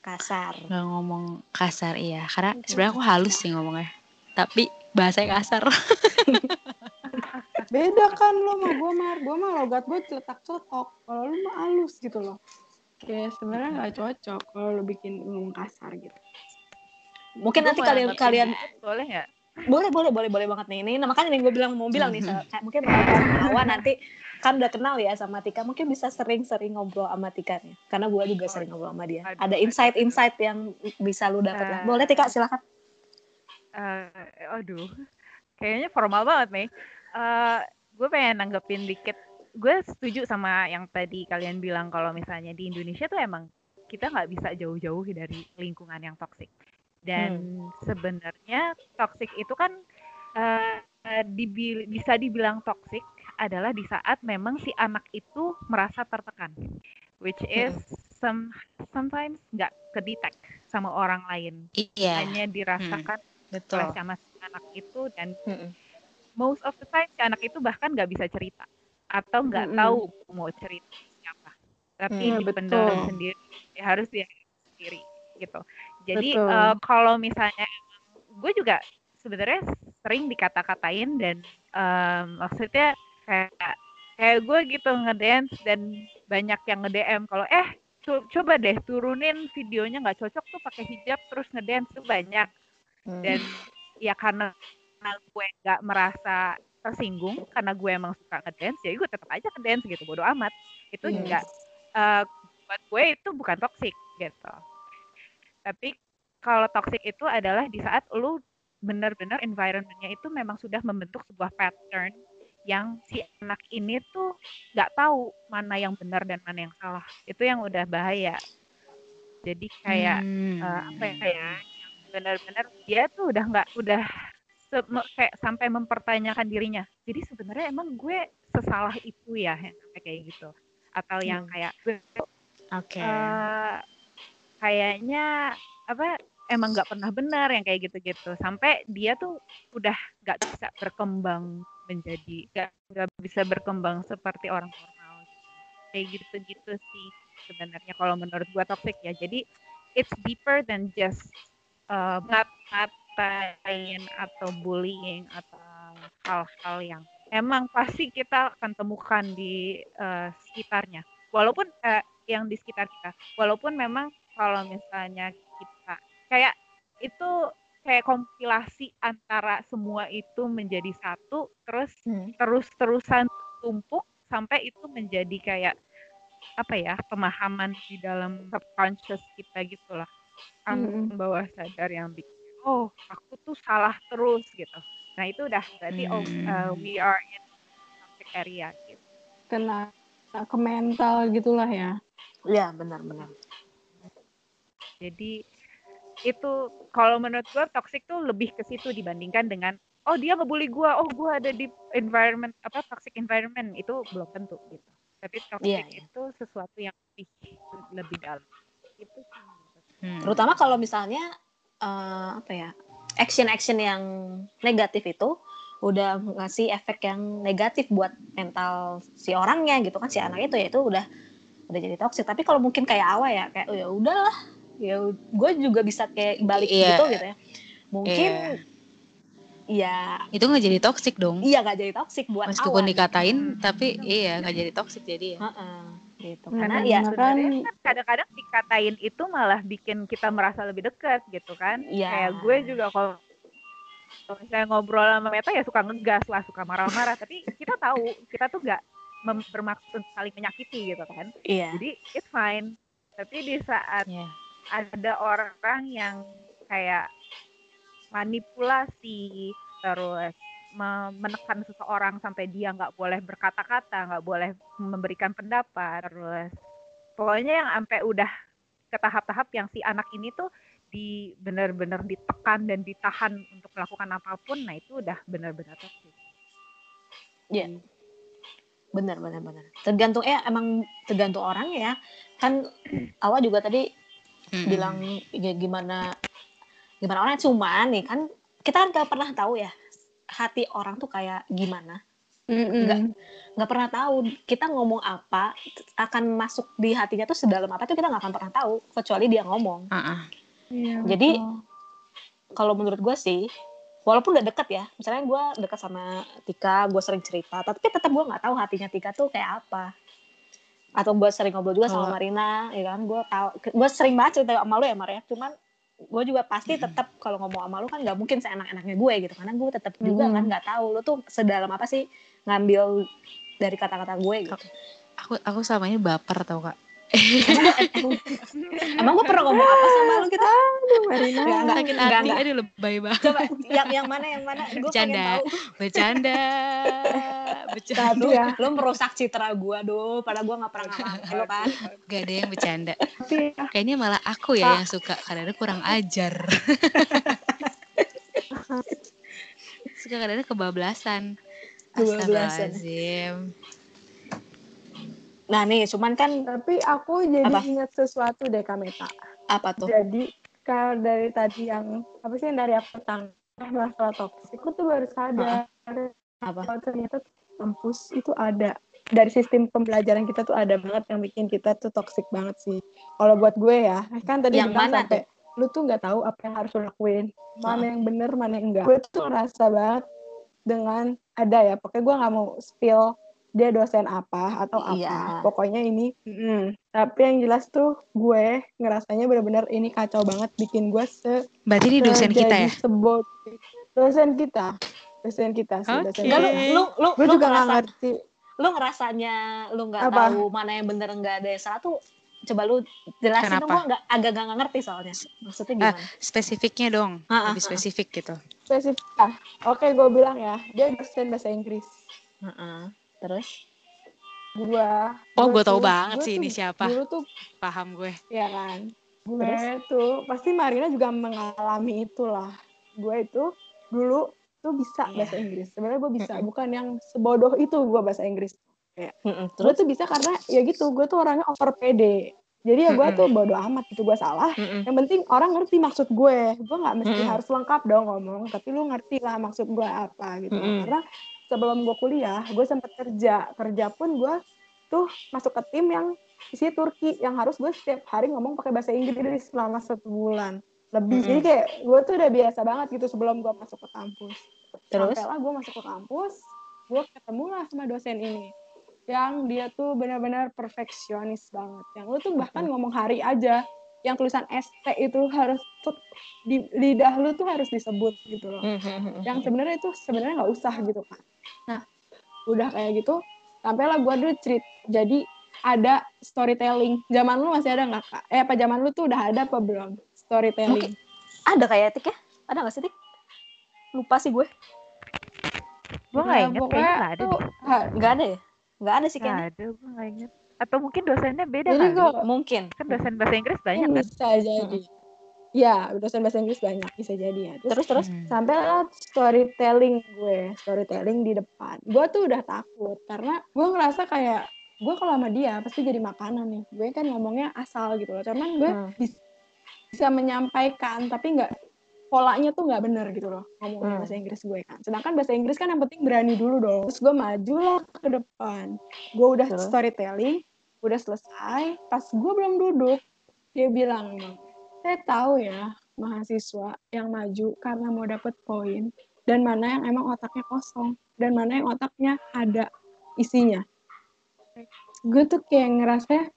Kasar. gak ngomong kasar iya. Karena sebenarnya aku halus sih ngomongnya. Tapi bahasanya kasar. Beda kan lo sama gue Mar, gue mah logat gue cetak cetok. Kalau lu mah halus gitu loh. Kayak sebenarnya nggak cocok kalau lu bikin ngomong kasar gitu. Mungkin Gua nanti kalian kalian boleh nggak? Boleh boleh boleh boleh banget nih. Ini nah, makanya nih gue bilang mau bilang nih kayak mungkin teman-teman Hawa nanti kan udah kenal ya sama Tika mungkin bisa sering-sering ngobrol sama Tika nih karena gue juga sering ngobrol sama dia ada insight-insight yang bisa lu dapat lah Nah. boleh Tika silakan Eh, aduh, kayaknya formal banget nih. Eh, gue pengen nanggepin dikit. Gue setuju sama yang tadi kalian bilang kalau misalnya di Indonesia tuh emang kita nggak bisa jauh-jauh dari lingkungan yang toksik. Dan sebenarnya toksik itu kan eh, dibil- bisa dibilang toksik adalah di saat memang si anak itu merasa tertekan, which is some sometimes nggak kedetek sama orang lain, iya, hanya dirasakan betul. oleh sama si anak itu dan Mm-mm. most of the time si anak itu bahkan nggak bisa cerita atau nggak Mm-mm. tahu mau cerita siapa tapi Mm, dipendam betul. sendiri ya harus dia sendiri gitu jadi Betul. eh, kalau misalnya gue juga sebenarnya sering dikata-katain dan em, maksudnya kayak kayak gue gitu ngedance dan banyak yang nge-DM kalau eh co- coba deh turunin videonya nggak cocok tuh pakai hijab terus ngedance tuh banyak Hmm. dan ya karena, karena gue nggak merasa tersinggung karena gue emang suka ngedance jadi gue tetap aja ngedance gitu bodo amat itu Hmm. nggak eh, buat gue itu bukan toxic gitu tapi kalau toxic itu adalah di saat lu benar-benar environmentnya itu memang sudah membentuk sebuah pattern yang si anak ini tuh nggak tahu mana yang benar dan mana yang salah itu yang udah bahaya jadi kayak Hmm. eh, apa ya benar-benar dia tuh udah nggak udah kayak sampai mempertanyakan dirinya jadi sebenarnya emang gue sesalah itu ya yang kayak gitu atau yang Hmm. kayak Oke. eh, kayaknya apa emang nggak pernah benar yang kayak gitu-gitu. Sampai dia tuh udah nggak bisa berkembang menjadi nggak bisa berkembang seperti orang normal. Kayak gitu-gitu sih sebenarnya kalau menurut gua toxic ya. Jadi it's deeper than just uh, ngatain atau bullying atau hal-hal yang emang pasti kita akan temukan di uh, sekitarnya. Walaupun uh, yang di sekitar kita. Walaupun memang kalau misalnya kita kayak itu kayak kompilasi antara semua itu menjadi satu terus Hmm. terus-terusan tumpuk sampai itu menjadi kayak apa ya pemahaman di dalam subconscious kita gitulah alam bawah sadar yang bikin oh aku tuh salah terus gitu nah itu udah berarti oh uh, Hmm. we are in toxic area gitu Kena ke mental gitulah ya. Iya, benar-benar. Jadi itu kalau menurut gue toxic tuh lebih ke situ dibandingkan dengan oh dia ngebully gue, oh gue ada di environment apa toxic environment itu belum tentu gitu. Tapi toxic Iya, iya. itu sesuatu yang lebih lebih dalam. Itu sih. Hmm. Terutama kalau misalnya eh, apa ya? Action-action yang negatif itu udah ngasih efek yang negatif buat mental si orangnya gitu kan si anak itu ya itu udah udah jadi toxic. Tapi kalau mungkin kayak awal ya kayak oh, ya udahlah ya gue juga bisa kayak balik Iya. gitu gitu ya. Mungkin Iya. ya Itu nggak jadi toxic dong. iya gak jadi toxic buat Meskipun Awan. dikatain, Hmm. tapi iya nggak jadi toxic jadi ya. Heeh, gitu. Hmm, Karena ya Bahkan- Sebenarnya kan kadang-kadang dikatain itu malah bikin kita merasa lebih dekat gitu kan. Iya. Kayak gue juga kalau kalau misalnya ngobrol sama Meta ya suka ngegas lah, suka marah-marah. Tapi kita tahu kita tuh nggak mem- bermaksud saling menyakiti gitu kan. iya. Jadi it's fine. Tapi di saat Iya. Ada orang yang kayak manipulasi terus me- menekan seseorang sampai dia nggak boleh berkata-kata, nggak boleh memberikan pendapat, terus pokoknya yang sampai udah ke tahap-tahap yang si anak ini tuh di benar-benar ditekan dan ditahan untuk melakukan apa pun, nah itu udah benar-benar toxic. Iya. Benar, benar, benar. Tergantung eh emang tergantung orang ya. Kan awal juga tadi Mm-mm. bilang ya gimana gimana orang cuman nih kan kita kan gak pernah tahu ya hati orang tuh kayak gimana Mm-mm. nggak pernah tahu kita ngomong apa akan masuk di hatinya tuh sedalam apa tuh kita nggak akan pernah tahu kecuali dia ngomong Ah-ah. Iya, Jadi- betul. kalau menurut gue sih walaupun udah deket ya misalnya gue deket sama Tika gue sering cerita tapi tetap gue nggak tahu hatinya Tika tuh kayak apa atau gue sering ngobrol juga sama Kalau- Marina ya kan gue tahu gue sering banget cerita sama lu ya Mar ya cuman gue juga pasti tetap kalau ngomong sama lu kan nggak mungkin seenak-enaknya gue gitu karena gue tetap juga Mm. kan nggak tahu lu tuh sedalam apa sih ngambil dari kata-kata gue gitu. Aku aku selama ini baper tau kak. Emang gue pernah ngomong apa sama lu gitu? Aduh, Marina. Enggak, enggak. Sakit hati, enggak. aduh lebay banget. Coba yang yang mana yang mana? Gue Bercanda. Bercanda. Bercanda. Lu, ya, lu merusak citra gue doh, padahal gue nggak pernah ngapa lo kan. Gak ada yang bercanda. tapi ya, Kayaknya malah aku ya yang suka karena kurang ajar. suka kadang kebablasan. Kebablasan. Astagfirullahaladzim. Nah nih, cuman kan tapi aku jadi Apa? ingat sesuatu deh Kameta. apa tuh? Jadi kalau dari tadi yang apa sih yang dari aku tentang masalah toksik, aku tuh baru sadar Apa? kalau ternyata kampus itu ada dari sistem pembelajaran kita tuh ada banget yang bikin kita tuh toksik banget sih. Kalau buat gue ya, kan tadi Yang mana sampai lu tuh nggak tahu apa yang harus lu lakuin, mana yang bener, mana yang enggak. Gue tuh ngerasa banget dengan ada ya, pokoknya gue nggak mau spill dia dosen apa atau apa. Iya. Pokoknya ini, mm, tapi yang jelas tuh gue ngerasanya bener-bener ini kacau banget, bikin gue se Berarti ini dosen kita ya? sebot dosen kita, dosen kita sih, dosen Oke. Enggak, lu, kita. lu, lu, Gue lu juga nggak ngerasa, ngerti. lu ngerasanya lu nggak tahu mana yang bener nggak ada yang salah tuh coba lu jelasin dong Kenapa? gue nggak agak nggak ngerti soalnya maksudnya Ah, gimana Spesifiknya dong. Ah, ah, Lebih ah. spesifik gitu. spesifik ah oke gue bilang ya dia dosen bahasa Inggris Heeh. Terus? Gua. Oh, gua gue tahu tuh- banget gua sih ini siapa. Dulu tuh Paham gue. ya kan. Gue Terus? tuh pasti Marina juga mengalami itulah. Gue itu dulu tuh bisa Iya. bahasa Inggris. Sebenarnya gue bisa, bukan yang sebodoh itu gue bahasa Inggris. Mm-mm. Gue Terus? tuh bisa karena ya gitu, gue tuh orangnya over pede. Jadi ya gue tuh bodoh amat gitu gue salah. Yang penting orang ngerti maksud gue. Gue nggak mesti harus lengkap dong ngomong, tapi lu ngerti lah maksud gue apa gitu. Karena sebelum gue kuliah, gue sempat kerja. Kerja pun gue tuh masuk ke tim yang isi Turki, yang harus gue setiap hari ngomong pakai bahasa Inggris selama satu bulan lebih. Mm-mm. Jadi kayak gue tuh udah biasa banget gitu sebelum gue masuk ke kampus. Terus? Sampailah gue masuk ke kampus, gue ketemu lah sama dosen ini. Yang dia tuh benar-benar perfeksionis banget. Yang lu tuh bahkan ngomong hari aja, yang tulisan ST itu harus tuh di lidah lu tuh harus disebut gitu loh. Mm-mm. Yang sebenarnya itu sebenarnya nggak usah gitu kan. Nah, udah kayak gitu, sampailah gue dulu cerit. Jadi ada storytelling. Zaman lu masih ada nggak kak? Eh apa zaman lu tuh udah ada apa belum? Storytelling. Ada kayak Tik ya? Ada nggak sih Tik? Lupa sih gue. Gue Nah, nggak inget, pokoknya kayaknya nggak ada tuh deh. ha- Nggak ada ya? Nggak ada sih Nggak kayaknya. ada, gue nggak inget. Atau mungkin dosennya beda Jadi gua- Mungkin. Kan dosen bahasa Inggris banyak Ini kan? bisa jadi. Ya, dosen bahasa Inggris banyak bisa jadi ya. Terus, Terus terus. Hmm. sampailah storytelling gue, storytelling di depan. Gue tuh udah takut karena gue ngerasa kayak gue kalau sama dia pasti jadi makanan nih. Gue kan ngomongnya asal gitu loh. Cuman gue Hmm. bis- bisa menyampaikan tapi nggak polanya tuh nggak bener gitu loh ngomongnya Hmm. bahasa Inggris gue kan. Sedangkan bahasa Inggris kan yang penting berani dulu dong. Terus gue maju lah ke depan. Gue udah Terus? storytelling, udah selesai. Pas gue belum duduk, dia bilang, "Bang, saya tahu ya mahasiswa yang maju karena mau dapet poin dan mana yang emang otaknya kosong dan mana yang otaknya ada isinya. Gue tuh kayak ngerasa,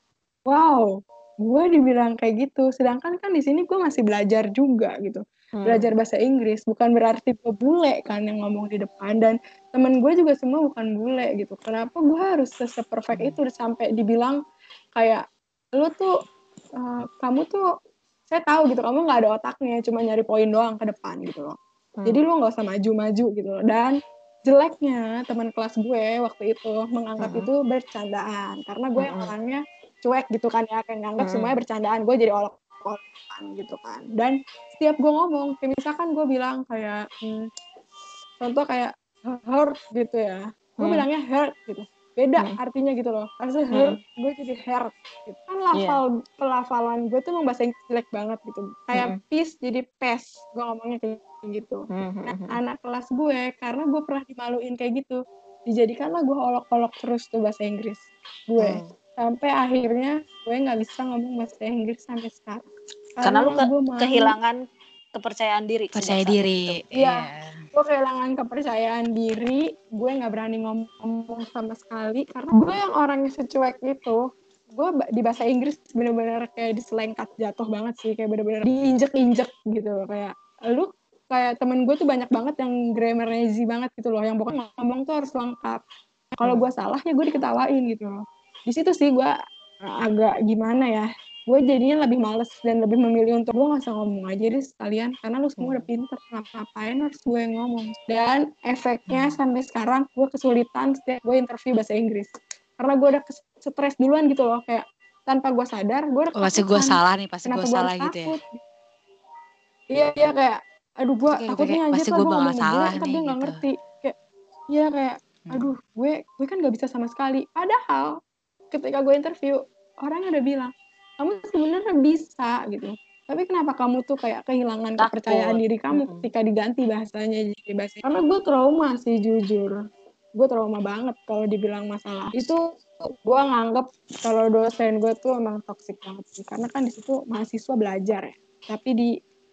wow, gue dibilang kayak gitu. Sedangkan kan di sini gue masih belajar juga gitu Hmm. belajar bahasa Inggris bukan berarti gue bule kan yang ngomong di depan dan temen gue juga semua bukan bule gitu kenapa gue harus seperfect itu sampai dibilang kayak lu tuh eh, kamu tuh saya tahu gitu kamu nggak ada otaknya cuma nyari poin doang ke depan gitu loh Hmm. jadi lu nggak usah maju-maju gitu loh dan jeleknya teman kelas gue waktu itu menganggap Hmm. itu bercandaan karena gue yang Hmm. orangnya cuek gitu kan ya kayak nganggap Hmm. semuanya bercandaan gue jadi olok-olokan gitu kan dan setiap gue ngomong kayak misalkan gue bilang kayak hmm, contoh kayak hurt gitu ya gue Hmm. bilangnya hurt gitu beda Hmm. artinya gitu loh harusnya hurt gue jadi hurt gitu. kan Iya. lafal pelafalan gue tuh emang bahasa Inggris jelek banget gitu kayak Hmm. peace jadi pes gue ngomongnya kayak gitu Hmm, hmm, Nah, hmm. anak kelas gue karena gue pernah dimaluin kayak gitu dijadikanlah gue olok-olok terus tuh bahasa Inggris gue Hmm. Sampai akhirnya gue nggak bisa ngomong bahasa Inggris sampai sekarang. Karena lu ke- gue malu. kehilangan kepercayaan diri. Percaya diri. Iya. gue kehilangan kepercayaan diri. Gue nggak berani ngomong sama sekali. Karena gue yang orangnya secuek itu. Gue di bahasa Inggris bener-bener kayak diselengkat jatuh banget sih. Kayak bener-bener diinjek-injek gitu loh. Kayak lu kayak temen gue tuh banyak banget yang grammar easy banget gitu loh. Yang pokoknya ngomong tuh harus lengkap. Kalau gue salah ya gue diketawain gitu loh di situ sih gue agak gimana ya gue jadinya lebih males dan lebih memilih untuk gue nggak usah ngomong aja deh sekalian karena lu semua udah pinter ngapain harus gue yang ngomong. Dan efeknya sampai sekarang gue kesulitan setiap gue interview bahasa Inggris. Karena gue udah stres duluan gitu loh kayak tanpa gue sadar gue udah Oh, pasti gue salah nih, pasti gue salah gitu ya. iya iya kayak aduh gue takutnya kayak, anjir pasti gue bakal salah gue nih, dia gitu. ngerti. Kayak iya kayak Hmm. aduh gue gue kan nggak bisa sama sekali. Padahal ketika gue interview orang ada bilang kamu sebenarnya bisa gitu. Tapi kenapa kamu tuh kayak kehilangan Takut. kepercayaan diri kamu Mm-mm. ketika diganti bahasanya jadi bahasa karena gue trauma sih jujur. Gue trauma banget kalau dibilang masalah. Itu gue nganggep kalau dosen gue tuh emang toxic banget sih. Karena kan di situ mahasiswa belajar ya. Tapi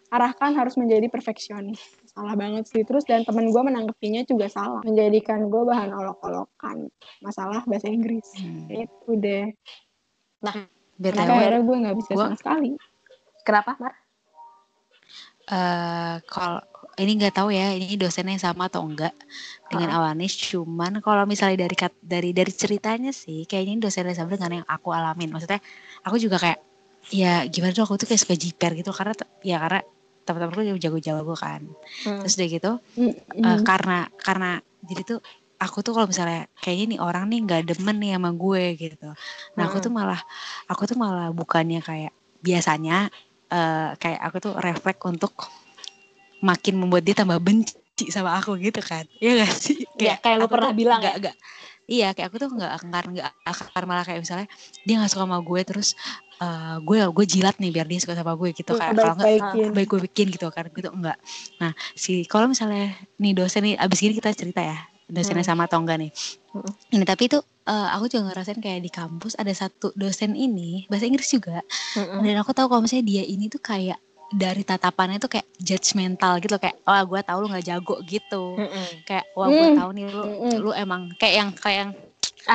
diarahkan harus menjadi perfeksionis. Salah banget sih. Terus dan temen gue menanggapinya juga salah. Menjadikan gue bahan olok-olokan. Masalah bahasa Inggris. Hmm. itu deh. BTW, Makanya akhirnya gue nggak bisa gua- sama sekali. Kenapa, Mar? eh kalau ini nggak tahu ya ini dosennya yang sama atau enggak dengan Awanis. Cuman kalau misalnya dari dari dari ceritanya sih kayaknya ini dosennya sama dengan yang aku alamin. Maksudnya aku juga kayak ya gimana tuh aku tuh kayak suka jiper gitu. Karena ya karena teman-temanku jago-jago kan Hmm. terus udah gitu Mm, eh, mm. karena karena jadi tuh aku tuh kalau misalnya kayaknya nih orang nih nggak demen nih sama gue gitu. Nah aku tuh malah aku tuh malah bukannya kayak biasanya eh, kayak aku tuh refleks untuk makin membuat dia tambah benci sama aku gitu kan. Iya gak sih? Ya, kayak lu pernah tuh bilang nggak- ya. nggak- Iya kayak aku tuh nggak akan nggak akan malah kayak misalnya dia nggak suka sama gue terus eh, gue gue jilat nih biar dia suka sama gue gitu kayak kalau nggak baik gue bikin gitu kan gitu enggak nah si kalau misalnya nih dosen nih abis ini kita cerita ya dosennya sama atau enggak nih. Hmm. ini tapi itu eh, aku juga ngerasain kayak di kampus ada satu dosen ini bahasa Inggris juga. Mm-mm. dan aku tahu kalau misalnya dia ini tuh kayak dari tatapannya tuh kayak judgmental gitu kayak oh gue tahu lu nggak jago gitu Mm-mm. kayak wah gue Hmm. tahu nih lu Mm-mm. lu emang kayak yang kayak yang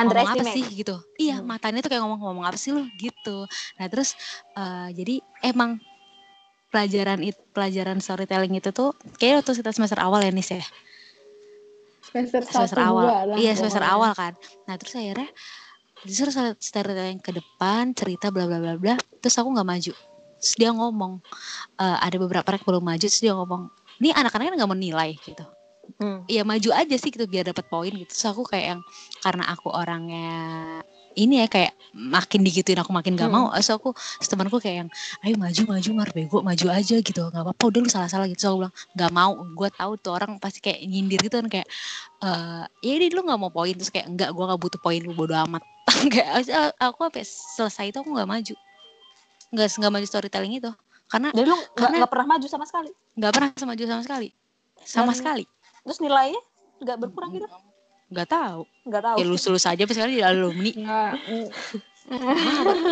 ngomong apa sih gitu iya Hmm. matanya tuh kayak ngomong-ngomong apa sih lu gitu nah terus eh, jadi emang pelajaran itu pelajaran storytelling itu tuh kayak waktu kita semester awal ya Nis ya semester, semester satu, awal iya semester pokoknya. awal kan nah terus akhirnya justru storytelling ke depan cerita bla bla bla bla terus aku nggak maju terus dia ngomong eh, ada beberapa rek belum maju terus dia ngomong ini anak-anaknya nggak mau nilai gitu. Hmm. ya maju aja sih gitu biar dapat poin gitu. Terus aku kayak yang karena aku orangnya ini ya kayak makin digituin aku makin gak Hmm. mau terus aku temanku kayak yang ayo maju maju mar bego maju aja gitu. Nggak apa-apa udah lu salah salah gitu. So aku bilang nggak mau gue tahu tuh orang pasti kayak nyindir gitu kan kayak eh ya ini lu nggak mau poin terus kayak enggak gue nggak butuh poin lu bodo amat. Kayak aku apa selesai itu aku nggak maju nggak nggak maju storytelling itu karena Jadi lu nggak Karena- nggak pernah maju sama sekali. nggak pernah maju sama sekali sama Dan- sekali Terus nilainya nggak berkurang gitu? nggak tahu Nggak tahu. ya lulus lulus aja pas sekali di alumni Nggak,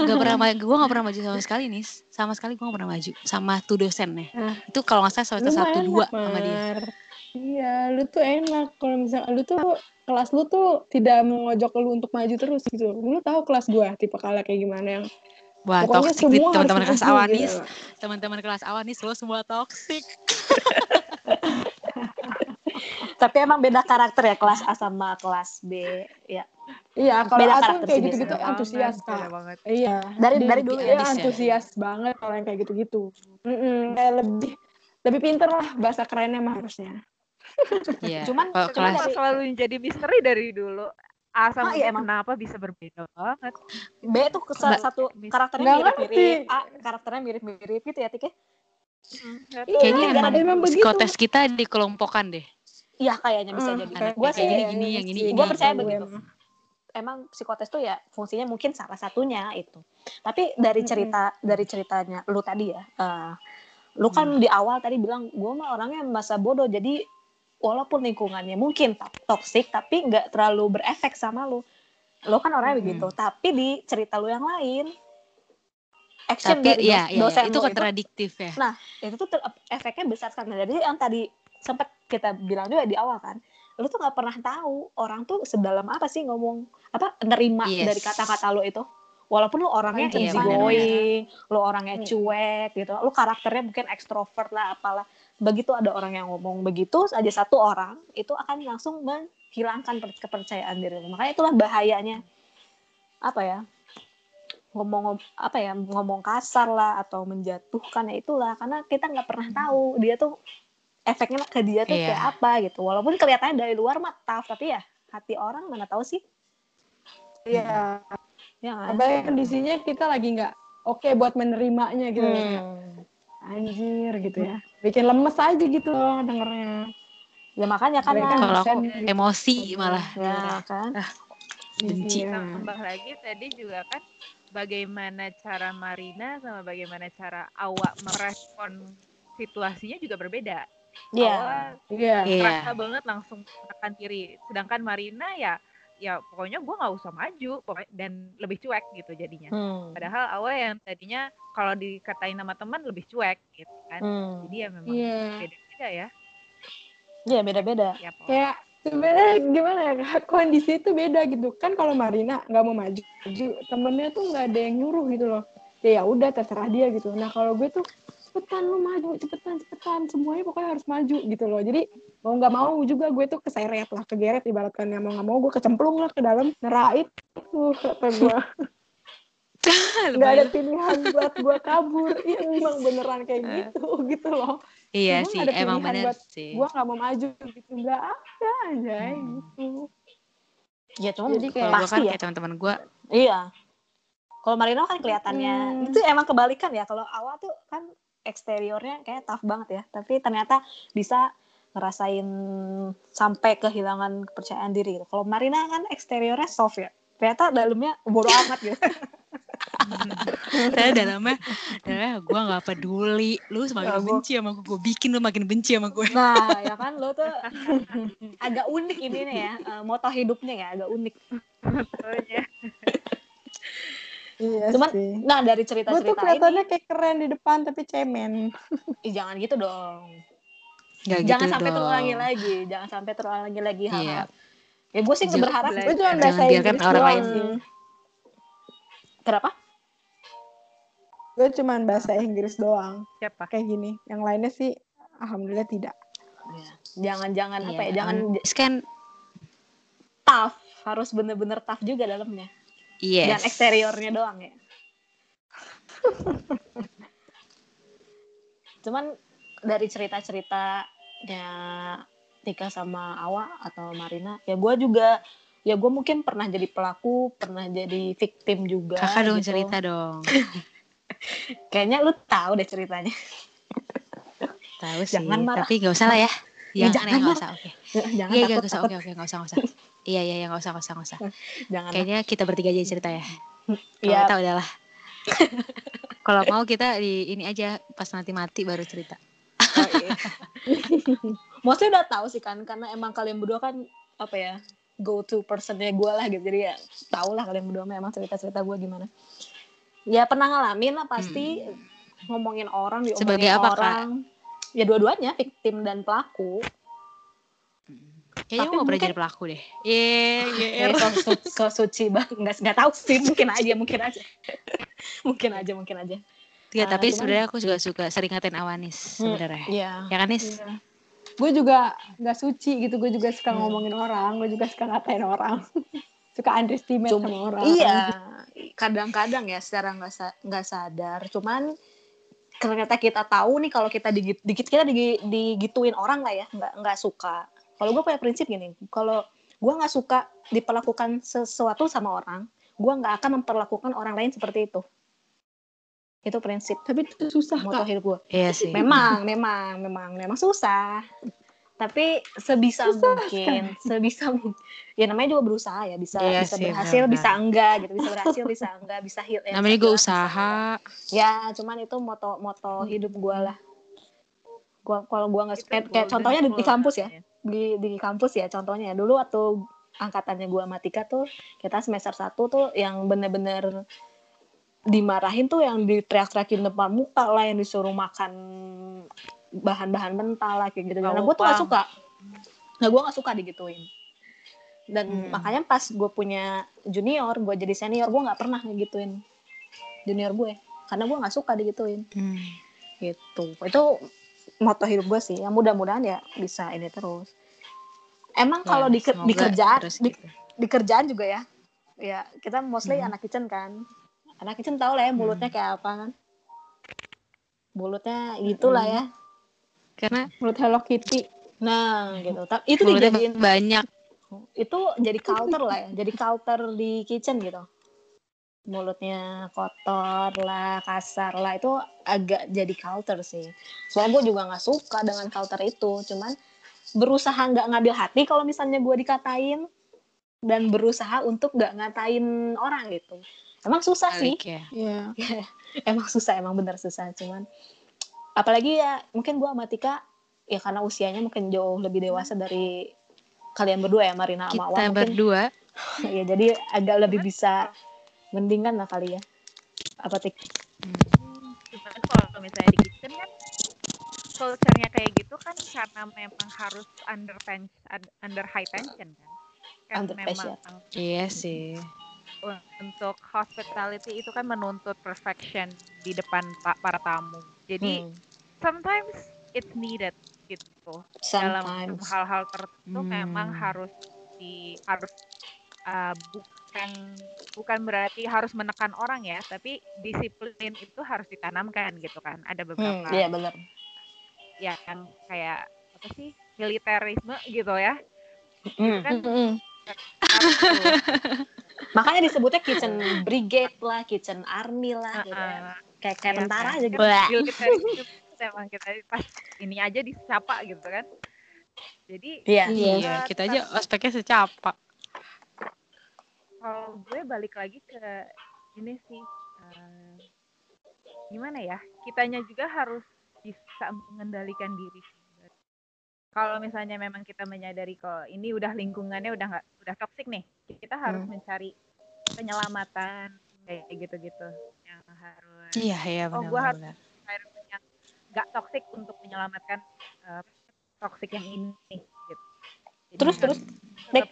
Gak pernah maju, gue gak pernah maju sama sekali nih, sama sekali gue gak pernah maju sama tuh dosen nih. Ah. Itu kalau nggak salah semester satu dua sama dia. Iya, lu tuh enak kalau misalnya lu tuh kelas lu tuh tidak mengojok lu untuk maju terus gitu. Lu tahu kelas gua tipe kala kayak gimana yang Wah pokoknya toxic nih teman-teman kelas maju awanis, gitu. teman-teman kelas awanis lo semua toxic. Tapi emang beda karakter ya kelas A sama kelas B. Ya. Iya, kalau Beda aku karakter kayak sih gitu-gitu antusias kak. banget. Iya. Dari- Dia- dari dulu dia ya? Antusias. antusias banget kalau yang kayak gitu-gitu. Kayak lebih lebih pinter lah bahasa kerennya mah harusnya. Iya. Cuman- kalau kelas selalu jadi misteri dari dulu. A sama Ah, iya, emang. kenapa bisa berbeda banget? B tuh salah satu karakternya mirip-mirip. A karakternya mirip-mirip gitu ya, Tike? Hmm, Iya, tahu. kayaknya emang, emang begitu. psikotes kita dikelompokkan deh. Iya, kayaknya bisa Hmm, jadi. kayak sih gini, gini, yang ini, Gua ini. percaya Gue begitu. emang. emang psikotes tuh ya fungsinya mungkin salah satunya itu. Tapi dari cerita dari ceritanya lu tadi ya, eh, lu kan Hmm. di awal tadi bilang gue mah orangnya masa bodoh jadi walaupun lingkungannya mungkin to- toksik tapi nggak terlalu berefek sama lu. Lu kan orangnya Mm-mm. begitu. Tapi di cerita lu yang lain action Tapi dari ya, dos- ya, dosen itu lu kontradiktif ya. Nah, itu tuh ter- efeknya besar sekali. Nah, Jadi yang tadi sempat kita bilang juga di awal kan, lu tuh nggak pernah tahu orang tuh sedalam apa sih ngomong apa nerima Yes. dari kata-kata lu itu. Walaupun lu orangnya Iya, easy going, lu orangnya Hmm. cuek gitu, lu karakternya mungkin ekstrovert lah apalah. Begitu ada orang yang ngomong begitu, aja satu orang itu akan langsung menghilangkan per- kepercayaan diri. Makanya itulah bahayanya apa ya? ngomong apa ya ngomong kasar lah atau menjatuhkan ya itulah karena kita nggak pernah tahu dia tuh efeknya ke dia tuh Iya. kayak apa gitu walaupun kelihatannya dari luar mah tough tapi ya hati orang mana tahu sih Iya. ya kan? Apalagi kondisinya kita lagi nggak oke buat menerimanya gitu. Hmm. Anjir gitu ya. Bikin lemes aja gitu loh dengernya. ya makanya kan nah, Kalau aku dosen- emosi malah. ya kan benci. Iya. Tambah lagi tadi juga kan bagaimana cara Marina sama bagaimana cara Awak merespon situasinya juga berbeda. ya Awak Iya. Iya. kerasa banget langsung menekan diri. Sedangkan Marina ya ya pokoknya gue nggak usah maju pokoknya dan lebih cuek gitu jadinya. Hmm. Padahal awal yang tadinya kalau dikatain nama teman lebih cuek gitu kan. Hmm. Jadi ya memang Iya. beda-beda ya. Iya beda-beda tiap orang. Kayak sebenarnya gimana ya kondisi itu beda gitu kan kalau Marina nggak mau maju temennya tuh nggak ada yang nyuruh gitu loh ya ya udah terserah dia gitu nah kalau gue tuh cepetan lu maju cepetan cepetan semuanya pokoknya harus maju gitu loh jadi mau nggak mau juga gue tuh keseret lah kegeret ibaratkan ya mau nggak mau gue kecemplung lah ke dalam nerait tuh kata gue nggak ada pilihan buat gue kabur iya emang beneran kayak gitu gitu loh Iya Emang sih, ada emang bener buat sih. gue nggak mau maju gitu nggak ada aja Hmm. gitu Ya cuma Jadi kayak- Kalau gue pasti kan ya. kayak teman-teman gue, Iya. Kalau Marino kan kelihatannya Hmm. itu emang kebalikan ya. Kalau awal tuh kan eksteriornya kayak tough banget ya, tapi ternyata bisa ngerasain sampai kehilangan kepercayaan diri. gitu. Kalau Marina kan eksteriornya soft ya. Ternyata dalamnya bodoh amat gitu. saya dalamnya, dalamnya gue nggak peduli. Lu semakin Ya, gua- benci sama gue, gue bikin lu makin benci sama gue. Nah, ya kan lo tuh agak unik ini nih ya, eh, moto hidupnya ya agak unik. Iya Cuman- sih. Nah, dari Gue tuh cerita-cerita ini, kelihatannya kayak keren di depan tapi cemen. ih, jangan gitu dong. Gak jangan gitu sampai dong. terulangi lagi, jangan sampai terulangi lagi Iya. hal-hal. Ya gue sih Jangan- berharap. Gue cuma bahasa Inggris orang lain doang. Hmm. Kenapa? Gue cuma bahasa Inggris doang. Siapa? Kayak gini. Yang lainnya sih alhamdulillah tidak. Jangan-jangan apa ya? Iya, Jangan kan, tough, harus bener-bener tough juga dalamnya. Yes. Dan eksteriornya doang ya. Cuman dari cerita-ceritanya Tika sama Awa atau Marina, ya gue juga ya gue mungkin pernah jadi pelaku, pernah jadi victim juga. Kakak dong gitu. cerita dong. Kayaknya lu tahu deh ceritanya. Tahu sih, Jangan marah. tapi gak usah lah ya. Ya, Jangan, jangan ya, nggak marah. usah, oke. Jangan Iya, iya, takut, gak usah, oke, oke, gak usah, gak usah. Iya, iya, iya, gak usah, gak usah, gak usah. Jangan. Kayaknya kita bertiga aja cerita ya. Iya, tahu udahlah. Kalau mau kita di ini aja pas nanti mati baru cerita. Oh, iya. Mostly udah tahu sih kan karena emang kalian berdua kan apa ya go to personnya gue lah gitu jadi ya tau lah kalian berdua memang cerita cerita gue gimana ya pernah ngalamin lah pasti ngomongin orang diomongin Hmm. Sebagai apa, Kak? orang ya dua-duanya victim dan pelaku Kayaknya Tapi mau pernah mungkin- jadi pelaku deh. Iya, iya. eh, so, so, so suci banget nggak nggak tahu sih mungkin aja mungkin aja mungkin aja mungkin aja Iya, Ah, tapi cuman- sebenarnya aku juga suka sering ngatain Awanis sebenarnya. Iya Ya kan, Nis? Gue juga nggak suci gitu. Gue juga suka Hmm. ngomongin orang. Gue juga suka ngatain orang. suka underestimate Cuma- sama orang. Iya, kadang-kadang ya secara nggak sa- nggak sadar. Cuman ternyata kita tahu nih kalau kita digit, dikit kita digi- digituin orang lah ya, nggak nggak suka. Kalau gue punya prinsip gini, kalau gue nggak suka diperlakukan sesuatu sama orang, gue nggak akan memperlakukan orang lain seperti itu. Itu prinsip Tapi itu susah moto kak. hidup gue. Iya sih. Memang, memang, memang, memang susah. Tapi sebisa mungkin, sebisa mungkin. Ya namanya juga berusaha ya, bisa Iya bisa sih, berhasil, benar-benar. bisa enggak gitu, bisa berhasil, bisa enggak, bisa heal. ya, Namanya juga bisa usaha. Ya, cuman itu moto moto hidup gue lah. Gua kalau gua nggak kayak, kayak contohnya di, di kampus ya, di di kampus ya contohnya dulu waktu angkatannya gua Matika tuh kita semester satu tuh yang bener-bener dimarahin tuh yang diteriak-teriakin depan muka lah yang disuruh makan bahan-bahan mentah lah kayak gitu. Nah, gue tuh gak suka. Nah, gue gak suka digituin. Dan Hmm. makanya pas gue punya junior, gue jadi senior, gue nggak pernah ngegituin junior gue. Karena gue nggak suka digituin. Hmm. Gitu. Itu moto hidup gue sih. Ya mudah-mudahan ya bisa ini terus. Emang kalau Ya, di, di kerjaan, terus di, gitu. di kerjaan juga ya. Ya, kita mostly Hmm. anak kitchen kan. Anak kitchen tahu lah ya mulutnya kayak apa kan. Mulutnya gitulah Hmm. ya. Karena Menurut Hello Kitty. Nah, gitu. Tapi itu dijadiin banyak. itu jadi culture lah ya. Jadi culture di kitchen gitu. Mulutnya kotor lah, kasar lah. Itu agak jadi culture sih. Soalnya gue juga nggak suka dengan culture itu. Cuman berusaha nggak ngambil hati kalau misalnya gue dikatain dan berusaha untuk nggak ngatain orang gitu. Emang susah sih. Ya. Iya. emang susah emang bener susah cuman apalagi ya mungkin gua sama Tika ya karena usianya mungkin jauh lebih dewasa dari kalian berdua ya Marina sama Awan Kita berdua ya jadi agak lebih bisa mendingan lah kali ya apa Tik Hmm, cuman kalau misalnya di kitchen kan culture-nya kayak gitu kan karena memang harus under tension, under high tension kan. Kan Under pressure. memang Iya sih. un- untuk hospitality itu kan menuntut perfection di depan pa- para tamu. Jadi Hmm, sometimes it's needed gitu. Dalam sometimes hal-hal tertentu Hmm. memang harus di harus uh, bukan bukan berarti harus menekan orang ya, tapi disiplin itu harus ditanamkan gitu kan. Ada Hmm, beberapa iya bener yang kayak apa sih militerisme gitu ya. Hmm, kan hmm, hmm. Makanya disebutnya kitchen brigade lah, kitchen army lah gitu ya. Heeh. Kayak kayak Iya tentara kan? aja Kan gitu. emang kita pas ini aja disapa gitu kan. Jadi Iya. Iya, eh, kita aja ospeknya secapa. Kalau gue balik lagi ke ini sih eh, gimana ya kitanya juga harus bisa mengendalikan diri kalau misalnya memang kita menyadari kalau ini udah lingkungannya udah nggak udah toksik nih kita harus Hmm. mencari penyelamatan kayak gitu-gitu yang harus Iya, iya Oh, benar harus- benar. environment yang nggak toksik untuk menyelamatkan eh, toksik yang ini gitu. Jadi Terus, harus terus,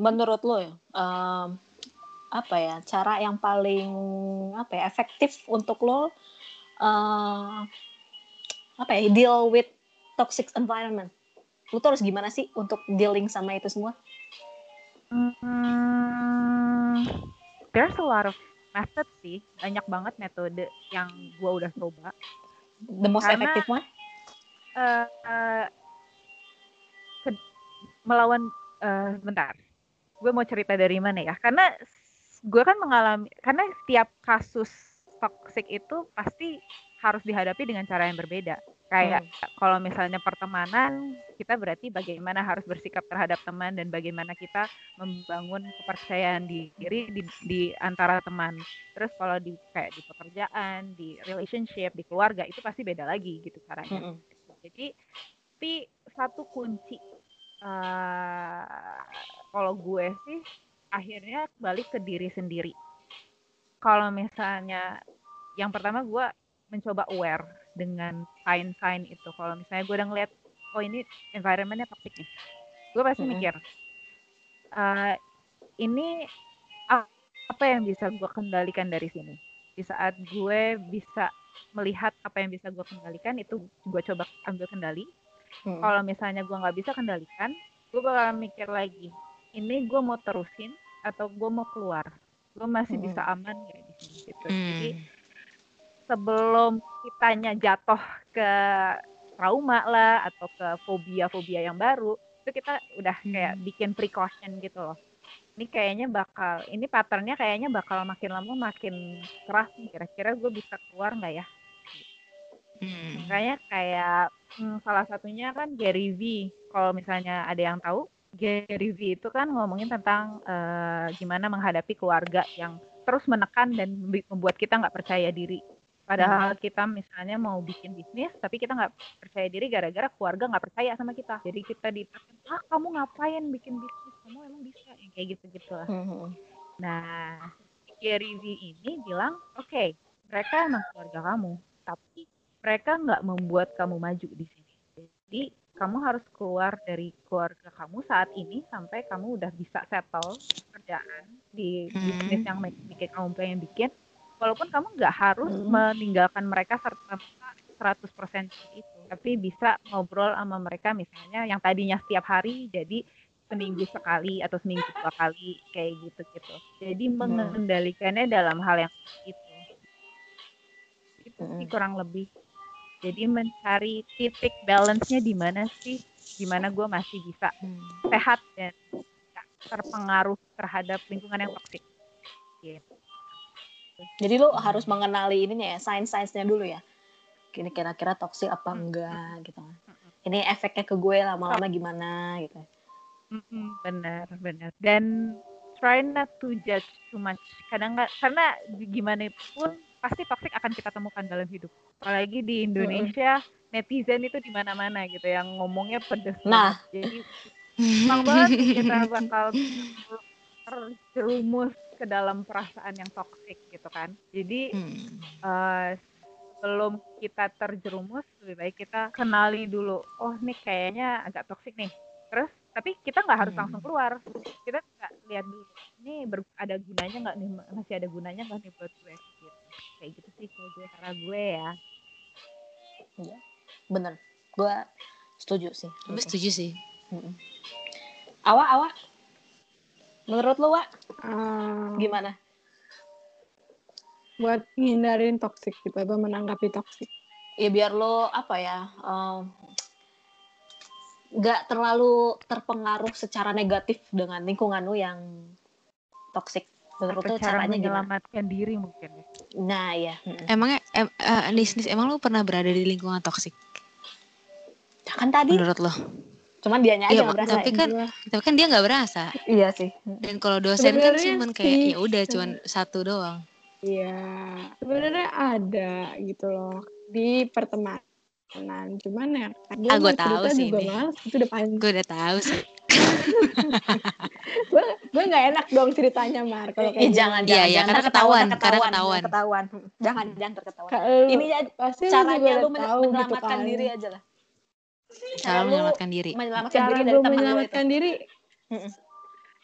Menurut lo ya, em, apa ya cara yang paling apa ya efektif untuk lo eh, apa ya deal with toxic environment? Lo tuh harus gimana sih untuk dealing sama itu semua? Hmm, there's a lot of method sih, banyak banget metode yang gua udah coba. The most Karena- effective one? Eh, ke- melawan eh bentar, gue mau cerita dari mana ya? Karena gue kan mengalami, karena setiap kasus toxic itu pasti harus dihadapi dengan cara yang berbeda. Kayak kalau misalnya pertemanan, kita berarti bagaimana harus bersikap terhadap teman dan bagaimana kita membangun kepercayaan diri di, di antara teman. Terus kalau di kayak di pekerjaan, di relationship, di keluarga itu pasti beda lagi gitu caranya. Mm-mm. Jadi, tapi satu kunci eh kalau gue sih akhirnya balik ke diri sendiri. Kalau misalnya yang pertama gue mencoba aware dengan sign-sign itu. Kalau misalnya gue udah ngeliat, oh ini environmentnya toxic nih, gue pasti Mm-mm. mikir, eh ini apa yang bisa gue kendalikan dari sini. Di saat gue bisa melihat apa yang bisa gue kendalikan itu gue coba ambil kendali Mm-mm. kalau misalnya gue nggak bisa kendalikan gue bakal mikir lagi ini gue mau terusin atau gue mau keluar gue masih Mm-mm. bisa aman nggak di sini gitu jadi Hmm. sebelum kitanya jatuh ke trauma lah atau ke fobia-fobia yang baru itu kita udah kayak Hmm. bikin precaution gitu loh ini kayaknya bakal ini patternnya kayaknya bakal makin lama makin keras nih kira-kira gue bisa keluar nggak ya Hmm. Makanya kayak hmm, salah satunya kan Gary V. Kalau misalnya ada yang tahu, Gary V itu kan ngomongin tentang eh, gimana menghadapi keluarga yang terus menekan dan membuat kita nggak percaya diri. Padahal kita misalnya mau bikin bisnis, tapi kita nggak percaya diri gara-gara keluarga nggak percaya sama kita. Jadi kita ditekan, ah kamu ngapain bikin bisnis? Kamu emang bisa? Yang kayak gitu-gitu lah. Mm-mm. Nah, Gary V ini bilang, oke, mereka emang keluarga kamu, tapi mereka nggak membuat kamu maju di sini. Jadi kamu harus keluar dari keluarga kamu saat ini sampai kamu udah bisa settle kerjaan di Hmm. bisnis yang make- bikin kamu pengen bikin. Walaupun kamu nggak harus Hmm. meninggalkan mereka serta 100% itu, tapi bisa ngobrol sama mereka misalnya yang tadinya setiap hari jadi seminggu sekali atau seminggu dua kali kayak gitu gitu. Jadi mengendalikannya dalam hal yang itu. Itu sih Mm. kurang lebih. Jadi mencari titik balance-nya di mana sih? Di mana gue masih bisa Hmm. sehat dan terpengaruh terhadap lingkungan yang toksik. Gitu. Jadi lo harus mengenali ininya ya, sign-signsnya dulu ya. Ini kira-kira toxic apa enggak gitu. Ini efeknya ke gue lama-lama gimana gitu. Mm-mm, benar benar dan try not to judge too much kadang nggak karena gimana pun pasti toxic akan kita temukan dalam hidup. Apalagi di Indonesia netizen itu di mana-mana gitu yang ngomongnya pedes Nah. jadi gampang banget kita bakal terjerumus ke dalam perasaan yang toxic gitu kan. Jadi Hmm. eh, sebelum kita terjerumus lebih baik kita kenali dulu oh nih kayaknya agak toksik nih. Terus tapi kita nggak harus Hmm. langsung keluar. Kita nggak lihat dulu ini ber- ada gunanya nggak nih masih ada gunanya nggak nih buat gue kayak gitu sih kalau gue cara gue ya Bener. Gue setuju sih. Gue setuju sih. Mm-mm. Awa, Awa. Menurut lo, Wak, Eh, gimana? buat ngindarin toxic gitu apa menanggapi toxic Ya biar lo apa ya? em, nggak terlalu terpengaruh secara negatif dengan lingkungan lu yang toksik cara caranya gimana menyelamatkan diri mungkin ya. nah ya Emangnya em, eh, Nis, Nis, emang lu pernah berada di lingkungan toksik kan tadi menurut lo? cuman aja Iya, nggak berasa tapi ya. kan tapi kan dia nggak berasa. iya sih Dan kalau dosen kan Sebenarnya cuman kayak ya udah cuman satu doang. Iya, sebenarnya ada gitu loh di pertemanan. Cuman ya, gue Ah, mau tahu sih juga ini. males. Itu udah panjang. Gue udah tahu sih. Gue gue nggak enak dong ceritanya Mar. Kalau Eh, kayak jangan, Iya, jangan, iya, jangan karena terketahuan, ketahuan, karena terketahuan, ketahuan. terketahuan. Jangan, jangan terketahuan. Ini ya, pasti caranya lu men- gitu menyelamatkan kan. diri aja lah. Cara menyelamatkan diri Menyelamatkan Cara diri dari gue menyelamatkan diri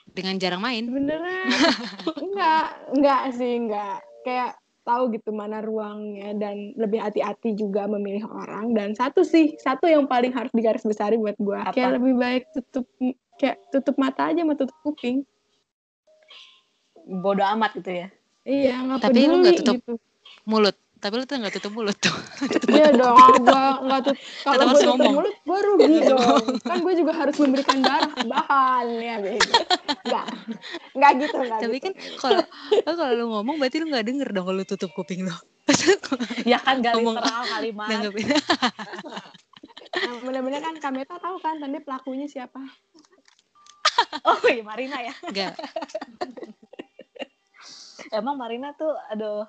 dengan jarang main. sebenarnya enggak enggak sih enggak kayak tahu gitu mana ruangnya dan lebih hati-hati juga memilih orang dan satu sih satu yang paling harus digaris besari buat gue Apa? kayak lebih baik tutup kayak tutup mata aja sama tutup kuping Bodoh amat gitu ya. iya nggak Tapi lu peduli nggak tutup gitu Mulut. Tapi lu tuh nggak tutup mulut tuh. iya dong gue nggak tutup kalau gue tutup ngomong. mulut gue rugi dong kan gue juga harus memberikan darah bahan ya beda nggak nggak gitu nggak Tapi gitu, kan gitu. kalau oh, kalau lu ngomong berarti lu nggak denger dong kalau lu tutup kuping lu. Ya kan gak Ngomong- literal kalimat. Nanggepin. Nah, bener-bener kan Kameta tahu kan tadi pelakunya siapa Oh iya Marina ya. Enggak. Emang Marina tuh aduh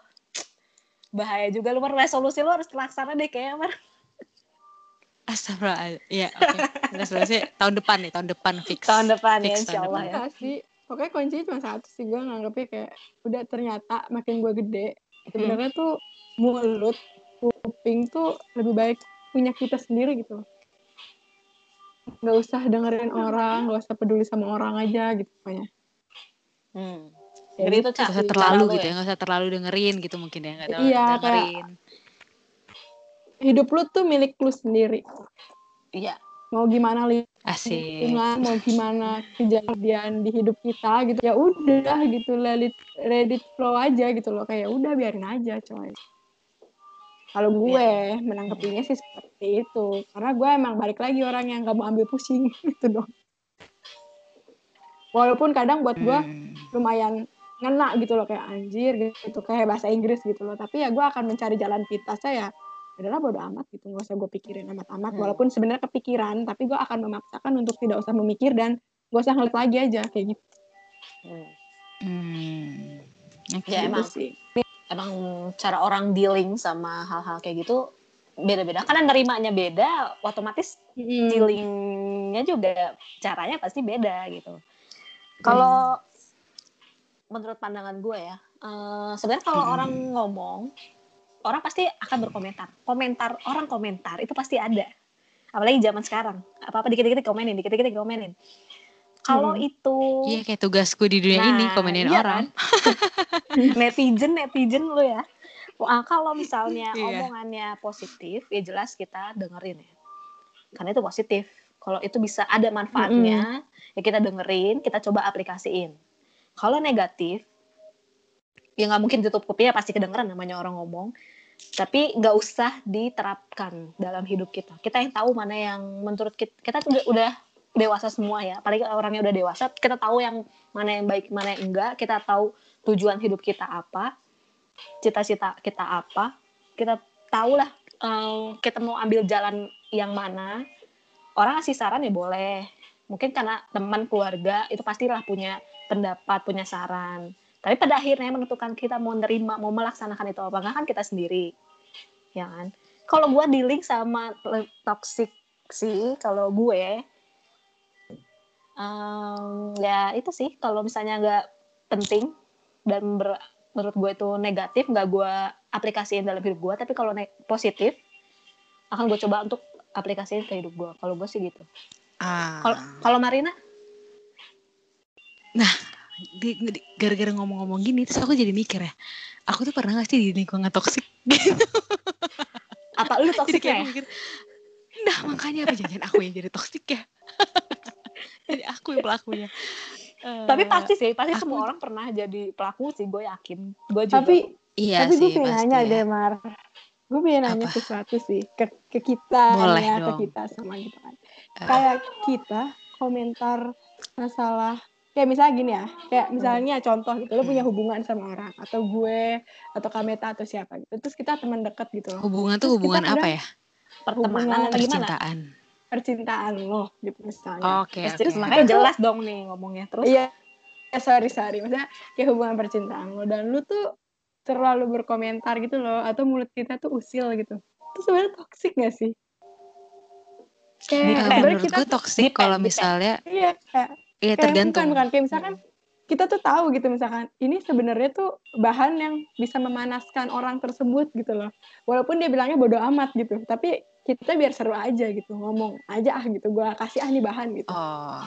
bahaya juga lu Mar. resolusi lu harus terlaksana deh kayaknya Mar. Astagfirullah. Iya, oke. Resolusi tahun depan nih, tahun depan fix. Tahun depan ya Fix insya tahun Allah depan. ya. Sih pokoknya kuncinya cuma satu sih gue nganggepnya kayak udah ternyata makin gue gede sebenarnya tuh mulut kuping tuh lebih baik punya kita sendiri gitu nggak usah dengerin orang nggak usah peduli sama orang aja gitu pokoknya Hmm. Ya Jadi itu Cak, usah terlalu lu gitu ya, gak usah terlalu dengerin gitu mungkin ya, gak terlalu Iya, kayak- dengerin. hidup lu tuh milik lu sendiri Iya. mau gimana Asik. lingkungan mau gimana kejadian di hidup kita gitu ya udah gitu let it, let it flow aja gitu loh kayak udah biarin aja coy kalau gue menanggapinya sih seperti itu karena gue emang balik lagi orang yang gak mau ambil pusing gitu dong walaupun kadang buat gue Hmm. lumayan ngena gitu loh kayak anjir gitu kayak bahasa Inggris gitu loh tapi ya gue akan mencari jalan pintasnya ya adalah bodo amat gitu nggak usah gue pikirin amat-amat Hmm. walaupun sebenarnya kepikiran tapi gue akan memaksakan untuk tidak usah memikir dan gak usah ngeliat lagi aja kayak gitu Hmm. Hmm. Oke. Ya, Gitu emang. sih Emang cara orang dealing sama hal-hal kayak gitu beda-beda. Karena nerimanya beda, otomatis Mm. dealingnya juga caranya pasti beda gitu. Kalau menurut pandangan gue ya, eh, sebenarnya kalau Hmm. orang ngomong, orang pasti akan berkomentar. Komentar orang komentar itu pasti ada. Apalagi zaman sekarang, apa-apa dikit-dikit komenin, dikit-dikit komenin. Kalau Hmm. itu Iya kayak tugasku di dunia Nah, ini komenin iya orang. netizen netizen lu ya. Wah, kalau misalnya Iya. omongannya positif, ya jelas kita dengerin ya. Karena itu positif. Kalau itu bisa ada manfaatnya, ya kita dengerin, kita coba aplikasiin. Kalau negatif, ya nggak mungkin tutup kupingnya pasti kedengeran namanya orang ngomong. Tapi nggak usah diterapkan dalam hidup kita. Kita yang tahu mana yang menurut kita, kita tuh udah, dewasa semua ya. Apalagi orangnya udah dewasa, kita tahu yang mana yang baik, mana yang enggak. Kita tahu tujuan hidup kita apa, cita-cita kita apa. Kita tahu lah eh, kita mau ambil jalan yang mana. Orang ngasih saran ya boleh. Mungkin karena teman keluarga itu pastilah punya pendapat, punya saran. Tapi pada akhirnya menentukan kita mau nerima, mau melaksanakan itu apa enggak kan kita sendiri. Ya kan? Kalau gue dealing sama le- toxic sih, kalau gue em, ya itu sih kalau misalnya nggak penting dan ber- menurut gue itu negatif nggak gue aplikasiin dalam hidup gue tapi kalau positif akan gue coba untuk aplikasiin ke hidup gue kalau gue sih gitu Ah. kalau kalau Marina Di- di- gara-gara ngomong-ngomong gini terus aku jadi mikir ya. Aku tuh pernah gak sih di lingkungan toksik? apa lu kayak ya mikir, nah makanya apa jangan aku yang jadi toksik ya? jadi aku yang pelakunya. tapi Eh, pasti sih pasti aku- semua orang pernah jadi pelaku sih gue yakin gue juga tapi iya tapi gue sih pengen pasti nanya ya. deh Mar gue pengen nanya Apa? sesuatu sih ke ke kita Boleh ya, ke dong. kita semua gitu kan. Eh. Kayak kita komentar masalah kayak misalnya gini ya, kayak misalnya contoh gitu, lo punya hubungan sama orang atau gue atau Kameta atau siapa gitu. Terus kita teman dekat gitu loh. Hubungan tuh Terus hubungan apa ya? pertemanan atau gimana Percintaan. Percintaan lo gitu misalnya. Oke, Terus, terus oke. makanya jelas dong nih ngomongnya terus Iya, eh, sorry sorry, maksudnya kayak hubungan percintaan lo dan lu tuh terlalu berkomentar gitu loh, atau mulut kita tuh usil gitu. Itu sebenarnya toxic gak sih? Kayak sebenarnya menurut kita gue toxic depend, kalau misalnya iya kayak, ya kayak tergantung. bukan bukan kayak misalkan kita tuh tahu gitu misalkan ini sebenarnya tuh bahan yang bisa memanaskan orang tersebut gitu loh. Walaupun dia bilangnya bodoh amat gitu, tapi kita biar seru aja gitu ngomong aja ah gitu. Gua kasih ah nih bahan gitu. Oh,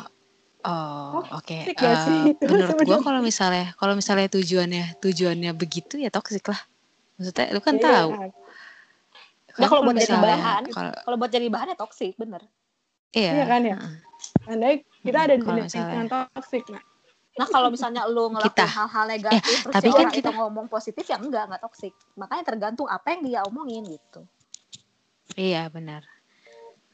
oh, oke. Toxic gak sih Eh, menurut gue kalau misalnya kalau misalnya tujuannya tujuannya begitu ya toxic lah. Maksudnya lu kan Iya, tahu. Ya, Kan kalau buat jadi bahan, kalau buat jadi bahan ya toksik bener iya, Iya kan ya? Andai kita ada di lingkungan toxic, nah. nah kalau misalnya lu ngelakuin hal-hal negatif terus tapi si kan orang kita- itu ngomong positif ya enggak enggak toksik makanya tergantung apa yang dia omongin gitu Iya benar.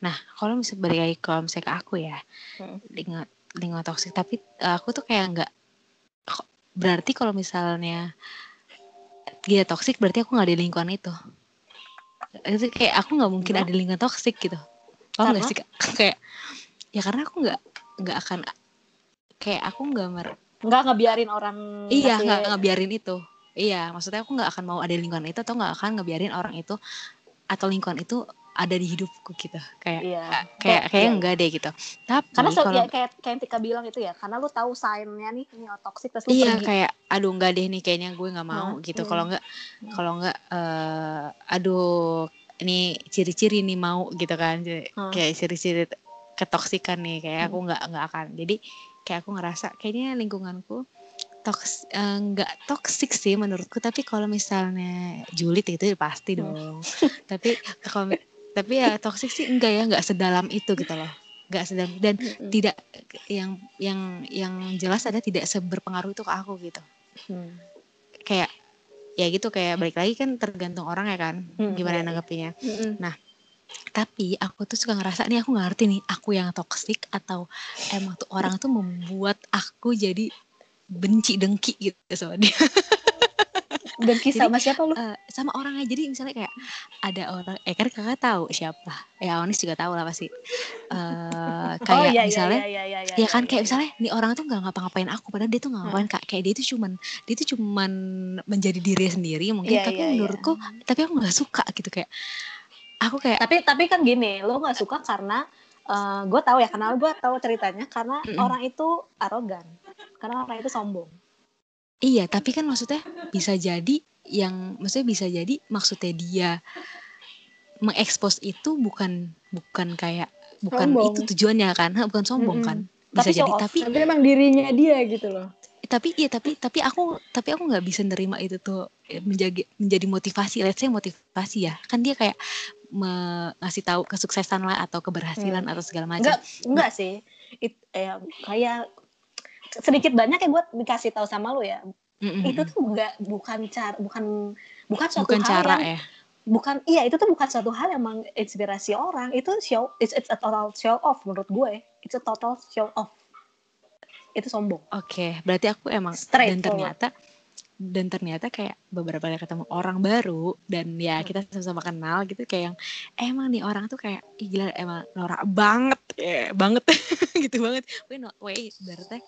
Nah kalau misalnya balik lagi kalau misalnya ke aku ya Hmm. lingkungan lingkungan toksik tapi eh, aku tuh kayak nggak kok- berarti kalau misalnya dia toksik berarti aku nggak di lingkungan itu. Itu kayak aku nggak mungkin Nah. ada di lingkungan toksik gitu. Paham nggak sih Kak? kayak ya karena aku nggak nggak akan kayak aku nggak mer enggak ngebiarin orang iya ngasih- nggak ngebiarin itu iya maksudnya aku nggak akan mau ada lingkungan itu atau nggak akan ngebiarin orang itu atau lingkungan itu ada di hidupku gitu kayak iya kayak kayak iya. enggak deh gitu tapi karena se- kalau ya, kayak kayak yang Tika bilang itu ya karena lu tahu sign-nya nih ini toksik terus iya pergi kayak aduh enggak deh nih kayaknya gue nggak mau Nah, gitu hmm. kalau enggak Hmm. kalau enggak eh aduh ini ciri-ciri nih mau gitu kan Hmm. kayak ciri-ciri ketoksikan nih kayak aku nggak nggak akan jadi kayak aku ngerasa kayaknya lingkunganku toks eh, nggak toksik sih menurutku tapi kalau misalnya julid itu pasti Hmm. dong tapi kalau tapi ya toksik sih enggak ya nggak sedalam itu gitu loh nggak sedalam dan Mm-mm. tidak yang yang yang jelas ada tidak seberpengaruh itu ke aku gitu Hmm. kayak ya gitu kayak balik lagi kan tergantung orang ya kan Hmm, gimana iya, iya. nanggepinnya Mm-mm. Tapi aku tuh suka ngerasa nih aku nggak ngerti nih aku yang toksik atau emang tuh orang tuh membuat aku jadi benci dengki gitu sama dia. Kisah sama siapa lu? Eh, sama orangnya. Jadi misalnya kayak ada orang eh kan kakak tahu siapa? Ya Onis juga tahu lah pasti. Eh, kayak oh iya misalnya iya iya iya ya kan kayak misalnya nih orang tuh nggak ngapa-ngapain aku padahal dia tuh nggak Hmm. ngapain kak? Kayak dia tuh cuman dia tuh cuman menjadi diri sendiri mungkin. Iya, tapi iya, iya. menurutku tapi aku nggak suka gitu kayak aku kayak tapi tapi kan gini lo nggak suka karena gue tahu ya karena gue tahu ceritanya karena Mm-mm. orang itu arogan karena orang itu sombong iya tapi kan maksudnya bisa jadi yang maksudnya bisa jadi maksudnya dia mengekspos itu bukan bukan kayak bukan Sombong. itu tujuannya kan bukan sombong Mm-mm. kan bisa Tapi jadi off. tapi Tapi emang dirinya dia gitu loh. Tapi iya tapi tapi aku tapi aku nggak bisa nerima itu tuh eh, menjadi menjadi motivasi. Let's say motivasi ya. Kan dia kayak me- ngasih tahu kesuksesan lah atau keberhasilan Hmm. atau segala macam. Enggak enggak sih. It, eh, kayak sedikit banyak yang gue dikasih tahu sama lu ya. Mm-mm. itu tuh enggak bukan cara bukan bukan suatu bukan hal cara yang ya. bukan iya itu tuh bukan suatu hal yang menginspirasi orang. Itu show it's, it's a total show off menurut gue. It's a total show off itu sombong Oke, berarti aku emang Straight dan forward. ternyata dan ternyata kayak beberapa kali ketemu orang baru dan ya Hmm. kita sama-sama kenal gitu kayak yang emang nih orang tuh kayak Ih, gila emang norak banget ya banget gitu banget. Wih, no, wait, berarti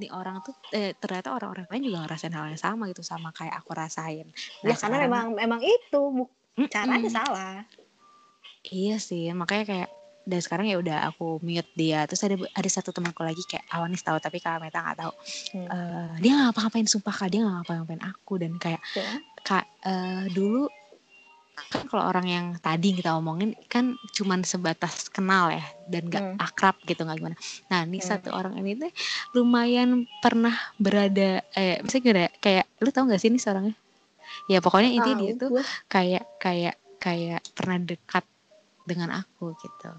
nih orang tuh eh, ternyata orang-orang lain juga ngerasain hal yang sama gitu sama kayak aku rasain. Nah, ya karena memang memang itu bu- Mm-mm. caranya salah Iya sih, makanya kayak dan sekarang ya udah aku mute dia. Terus ada ada satu temanku lagi kayak Awanis tahu tapi Kak Meta nggak tahu. Hmm. Eh, dia nggak ngapa-ngapain sumpah kak dia nggak ngapa-ngapain aku dan kayak Ya. kak eh, dulu kan kalau orang yang tadi kita omongin kan cuman sebatas kenal ya dan nggak Hmm. akrab gitu nggak gimana. Nah ini Hmm. satu orang ini tuh lumayan pernah berada eh misalnya gimana ya, kayak lu tau gak sih ini seorangnya? Ya pokoknya intinya dia tuh gue. kayak kayak kayak pernah dekat dengan aku gitu.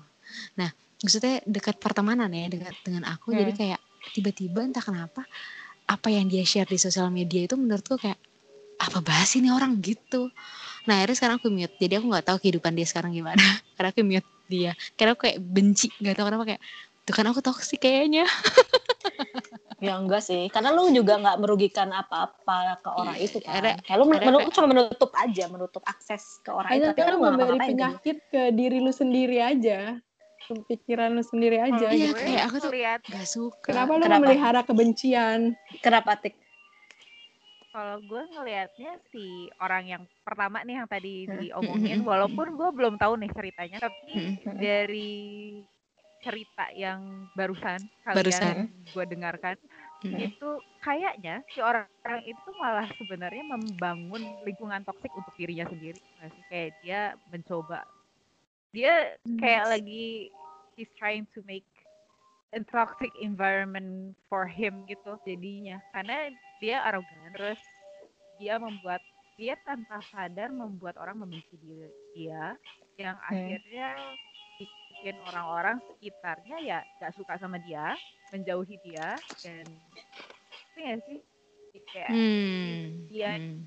Nah, maksudnya dekat pertemanan ya dekat dengan aku. Jadi Hmm. kayak tiba-tiba entah kenapa apa yang dia share di sosial media itu menurutku kayak apa bahas ini orang gitu. Nah akhirnya sekarang aku mute. Jadi aku nggak tahu kehidupan dia sekarang gimana. Karena aku mute dia. Karena aku kayak benci. Gak tahu kenapa kayak. Tuh kan aku toksik kayaknya. Ya enggak sih, karena lu juga nggak merugikan apa-apa ke orang itu kan. Ada- Kayak lu men- ada cuma menutup aja, menutup akses ke orang itu. Hanya Tapi lu nggak memberi penyakit ke diri lu sendiri aja. Pikiran lu sendiri aja. Kalau Iya, gue kayak aku tuh- ngeliat Gak suka. Kenapa lu Kenapa? memelihara kebencian? Kenapa tik? kalau gue ngelihatnya si orang yang pertama nih yang tadi Hmm. diomongin Hmm. walaupun gue belum tahu nih ceritanya tapi Hmm. dari cerita yang barusan kalian Barusan. gue dengarkan Hmm. itu kayaknya si orang orang itu malah sebenarnya membangun lingkungan toksik untuk dirinya sendiri kayak dia mencoba dia kayak lagi he's trying to make a toxic environment for him gitu jadinya. Karena dia arogan terus dia membuat dia tanpa sadar membuat orang membenci dia, dia yang akhirnya bikin orang-orang sekitarnya ya gak suka sama dia menjauhi dia dan itu nggak sih? Kayak Hmm. Dia- Hmm.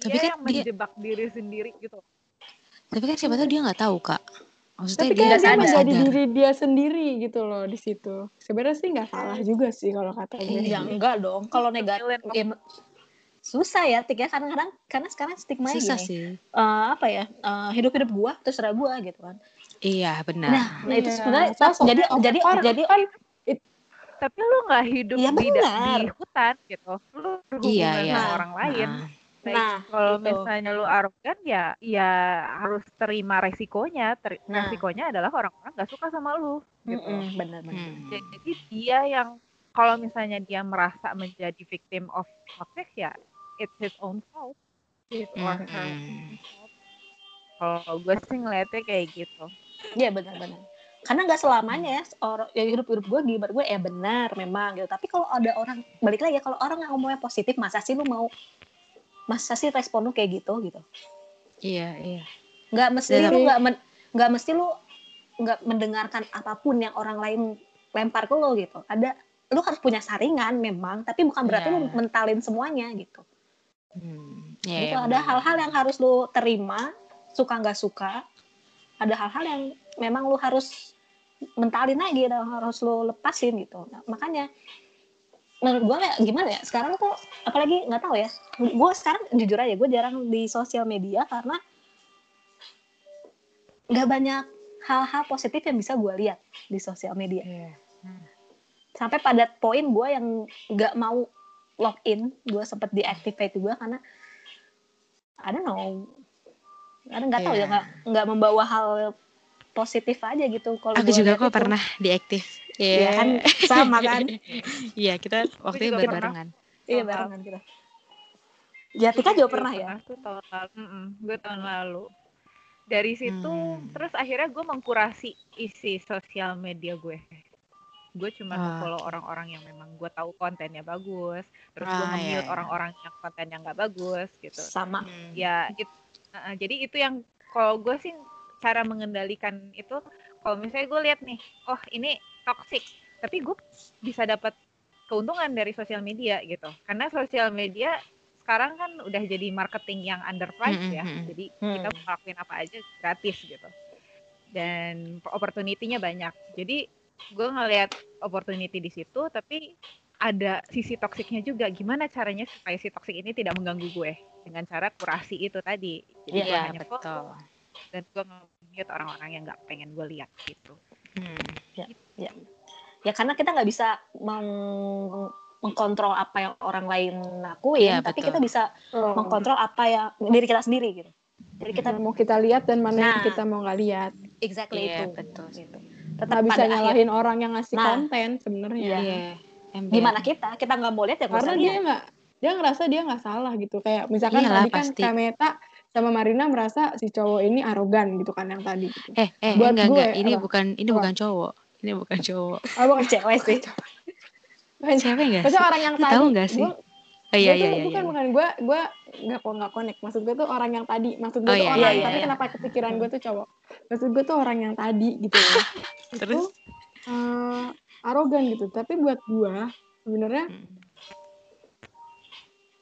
dia Tapi kan yang dia- menjebak diri sendiri gitu Tapi kan siapa tahu dia nggak tahu kak. Maksudnya Tapi dia dia sadar. menjadi sadar. diri dia sendiri gitu loh di situ. Sebenarnya sih nggak salah juga sih kalau kata gue. Iya. Ya enggak dong. Kalau negatif ya, susah ya tik ya kadang-kadang karena sekarang stigma Susah gini. sih. Eh, apa ya? eh, hidup-hidup gua terserah gua gitu kan. Iya benar. Nah, nah itu Iya. sebenarnya Sosok jadi over jadi kan jadi tapi lu nggak hidup Iya, di, di hutan gitu lu berhubungan Iya, iya. sama orang lain Nah, Nah, kalau gitu. misalnya lu arogan ya ya harus terima resikonya Ter- Nah. resikonya adalah orang-orang nggak suka sama lu gitu Mm-mm, benar-benar. hmm. jadi dia yang kalau misalnya dia merasa menjadi victim of toxic ya it's his own fault his or her Mm-mm. own fault. kalau gue sih ngeliatnya kayak gitu Iya benar-benar. Karena nggak selamanya ya orang ya hidup-hidup gue gimana gue ya benar memang gitu. Tapi kalau ada orang balik lagi ya kalau orang yang ngomongnya positif masa sih lu mau masa sih respon lu kayak gitu gitu. Iya iya. Nggak mesti Tapi- lu nggak men- nggak mesti lu nggak mendengarkan apa pun yang orang lain lempar ke lu gitu. Ada lu harus punya saringan memang, tapi bukan berarti lu Iya. mentalin semuanya gitu. Hmm. Gitu, Iya, iya, ada hal-hal yang harus lu terima, suka nggak suka. Ada hal-hal yang memang lu harus mentalin lagi dan harus lu lepasin gitu. Nah, makanya menurut gue ya gimana ya sekarang tuh apalagi nggak tahu ya gue sekarang jujur aja gue jarang di sosial media karena nggak banyak hal-hal positif yang bisa gue lihat di sosial media Iya. sampai pada poin gue yang nggak mau login gue sempet deactivate juga karena I don't know karena nggak tahu ya Iya. nggak membawa hal positif aja gitu kalau Aku juga kok pernah diaktif. Iya. Iya kan? Sama kan? Iya. Kita waktu itu barengan. iya barengan kita. Ya Tika juga pernah ya? tuh tahun lalu Mm-mm, gue tahun lalu. Dari situ Hmm. terus akhirnya gue mengkurasi isi sosial media gue. Gue cuma Ah. follow orang-orang yang memang gue tahu kontennya bagus. Terus gue Ah, iya, nge-mute iya. orang-orang yang kontennya nggak bagus gitu. Sama. Hmm. ya it- uh, jadi itu yang kalau gue sih cara mengendalikan itu kalau misalnya gue lihat nih oh ini toxic. Tapi gue bisa dapat keuntungan dari sosial media gitu. Karena sosial media sekarang kan udah jadi marketing yang underpriced ya. Mm-mm. jadi Hmm. kita mau lakuin apa aja gratis gitu. Dan opportunity-nya banyak. Jadi gue ngelihat opportunity di situ tapi ada sisi toksiknya juga. Gimana caranya supaya si toksik ini tidak mengganggu gue? Dengan cara kurasi itu tadi. Jadi gue Iya hanya betul. dan gue nge-mute orang-orang yang nggak pengen gue lihat gitu. Hmm. ya karena kita nggak bisa meng- mengkontrol apa yang orang lain lakuin Iya, tapi betul. kita bisa Oh. mengkontrol apa yang diri kita sendiri gitu jadi kita mau kita lihat dan mana yang Nah. kita mau nggak lihat. exactly Iya, itu betul. gitu. Tetap bisa pada akhir nyalahin orang yang ngasih Nah. konten sebenarnya. Iya. Iya. ember. gimana kita kita nggak mau lihat ya Karena dia nggak dia ngerasa dia nggak salah gitu. Kayak misalkan Iyalah, tadi kan pasti. Kameta sama Marina merasa si cowok ini arogan gitu kan yang tadi. Gitu. Eh eh Buat enggak gue, enggak ini apa? bukan ini Apa? bukan cowok. Ini bukan cowok. Oh, bukan cewek sih bukan Siapa enggak? Maksudnya orang yang tadi. tahu nggak sih? Gua- Oh iya iya iya. bukan iya. bukan gue gue nggak kok nggak connect. Maksud gue tuh orang yang tadi. Maksud gue Oh, tuh iya, orang iya, tapi iya. kenapa kepikiran gue tuh cowok. Maksud gue tuh orang yang tadi gitu. ya. Terus? Itu, eh, arogan gitu. Tapi buat gue sebenarnya Hmm.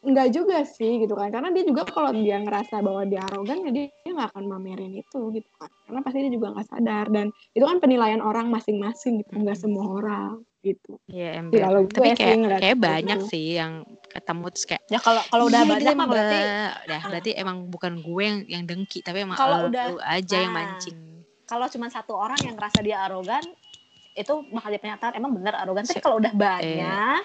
Enggak juga sih gitu kan karena dia juga kalau dia ngerasa bahwa dia arogan ya dia dia nggak akan mamerin itu gitu kan karena pasti dia juga nggak sadar dan itu kan penilaian orang masing-masing gitu nggak semua orang gitu Iya, ember. Ya, kalau gue Tapi kayak kayak gitu. banyak sih yang ketemu terus kayak Ya kalau kalau udah "Iya, banyak mah berarti udah- udah berarti emang bukan gue yang yang dengki tapi emang Kalau lu udah- aja yang nah. mancing. kalau cuma satu orang yang ngerasa dia arogan itu bakal jadi pernyataan emang bener arogan. Tapi kalau udah banyak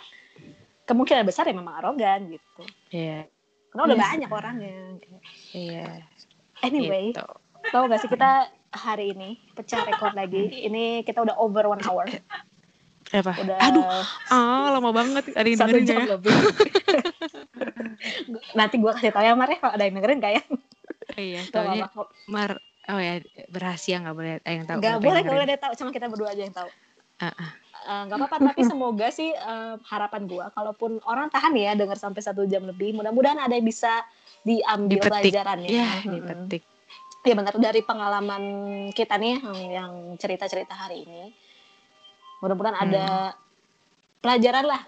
kemungkinan besar ya memang arogan gitu. Iya. Karena udah Iya. banyak orangnya. Iya. Anyway, Gitu. tau gak sih kita hari ini pecah rekor lagi. Ini kita udah over one hour. Berapa? Udah Aduh, ah lama banget. Ada yang satu dengerin jam nggak ya? lebih. Nanti gue kasih tau ya Mar ya kalau ada yang dengerin kayak Iya, Gak taunya. Mar oh ya rahasia nggak boleh ada yang tahu. Gak berapa boleh, yang gak boleh dia tahu. Cuma kita berdua aja yang tahu. Ah, ah. Eh, nggak apa-apa tapi semoga sih eh, harapan gua kalaupun orang tahan ya dengar sampai satu jam lebih mudah-mudahan ada yang bisa diambil Dipetik. pelajarannya. Iya, Mm-mm. dipetik. ya benar dari pengalaman kita nih yang, cerita-cerita hari ini mudah-mudahan ada pelajaran lah.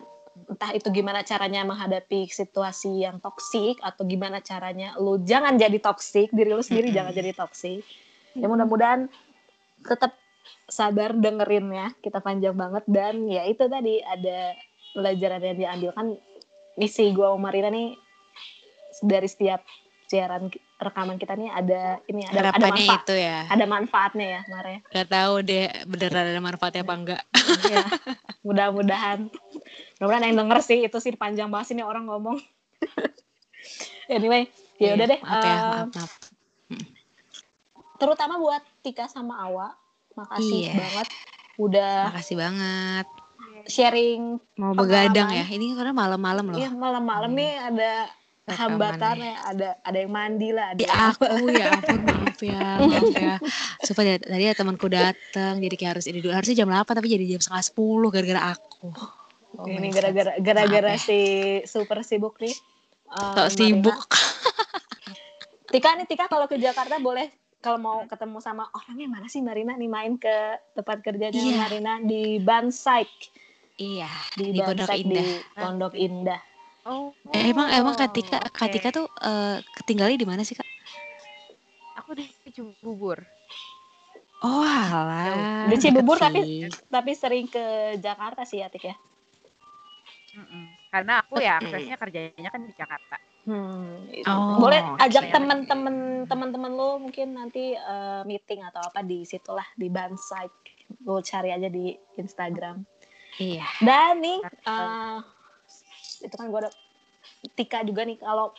Entah itu gimana caranya menghadapi situasi yang toksik atau gimana caranya lu jangan jadi toksik diri lu sendiri jangan jadi toksik. Ya mudah-mudahan tetap sabar dengerin ya kita panjang banget. Dan ya itu tadi ada pelajaran yang diambil. Kan misi gua Marina nih dari setiap siaran rekaman kita nih ada ini ada ada manfaat itu ya. ada manfaatnya ya Mare Gak tahu deh beneran ada manfaatnya apa enggak. ya mudah-mudahan mudah-mudahan yang denger sih itu sih panjang banget sih nih orang ngomong anyway ya udah deh Maaf ya, eh, maaf, maaf. terutama buat Tika sama Awa makasih Iya. banget udah Makasih banget. sharing Mau begadang ya. Ini karena malam-malam loh. Iya malam-malam nih ada hambatan ya. ya, ada ada yang mandi lah, ada Di yang aku ya ampun maaf ya, maaf ya. Supaya tadi ya temanku datang jadi kayak harus ini dulu. Harusnya jam 8 tapi jadi jam setengah 10 gara-gara aku. Oh ini gara-gara gara-gara ya. si super sibuk nih. Marina. sibuk. Tika nih Tika kalau ke Jakarta boleh kalau mau ketemu sama orangnya mana sih Marina nih main ke tempat kerjanya Iya. Marina di Bansai Iya, di, di Pondok Indah. di Pondok Indah. Oh, Eh, emang emang Katika oke. Katika tuh eh, ketinggalnya di mana sih kak? aku di Cibubur. Oh alah. Di Cibubur tapi tapi sering ke Jakarta sih ya Tik ya. Mm-mm. Karena aku ya aksesnya kerjanya kan di Jakarta. Hmm, itu. Oh, boleh ajak teman-teman teman-teman lo mungkin nanti eh, meeting atau apa di situlah di Bansai. Lo cari aja di Instagram. Iya. Dan nih, itu kan gue ada Tika juga nih kalau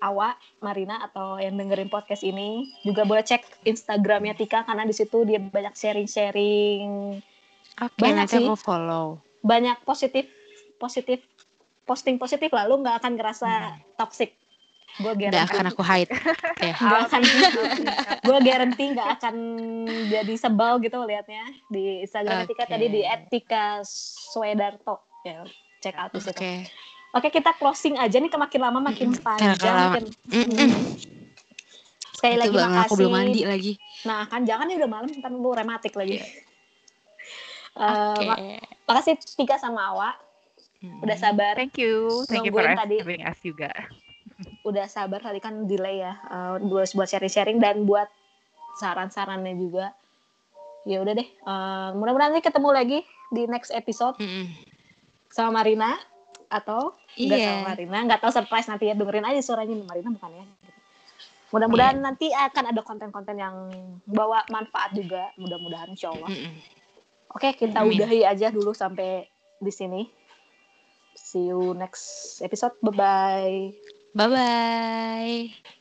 Awa, Marina atau yang dengerin podcast ini juga boleh cek Instagramnya Tika karena di situ dia banyak sharing-sharing, Oke, Banyak nanti sih. aku follow. banyak positif, positif, posting positif lah. Lu nggak akan ngerasa toxic. Gue Udah guarantee. akan aku hide. Ya. Nggak akan, gue guarantee nggak akan jadi sebel gitu liatnya di Instagram Tika Oke. tadi di @tika Swedarto. Ya, check out di situ. Oke. Oke, kita closing aja nih, makin lama makin panjang. lama. makin- Mm-mm. Sekali Itu lagi banget, makasih. aku belum mandi lagi. Nah, kan jangan nih udah malam, ntar lu rematik lagi. Iya. Eh, Oke. mak- makasih Tika sama Awa, Mm. udah sabar, Thank you. Thank you for tadi. having us juga. udah sabar tadi kan delay ya, eh, buat buat sharing-sharing dan buat saran-sarannya juga. Ya udah deh, eh, mudah-mudahan nanti ketemu lagi di next episode Mm-mm. Sama Marina atau enggak Iya. sama Marina, nggak tahu surprise nanti ya dengerin aja suaranya Marina bukan ya. Mudah-mudahan Iya. nanti akan ada konten-konten yang bawa manfaat juga, mudah-mudahan insya Allah. Oke, kita Amin. udahi aja dulu sampai di sini. See you next episode. Bye bye. Bye bye.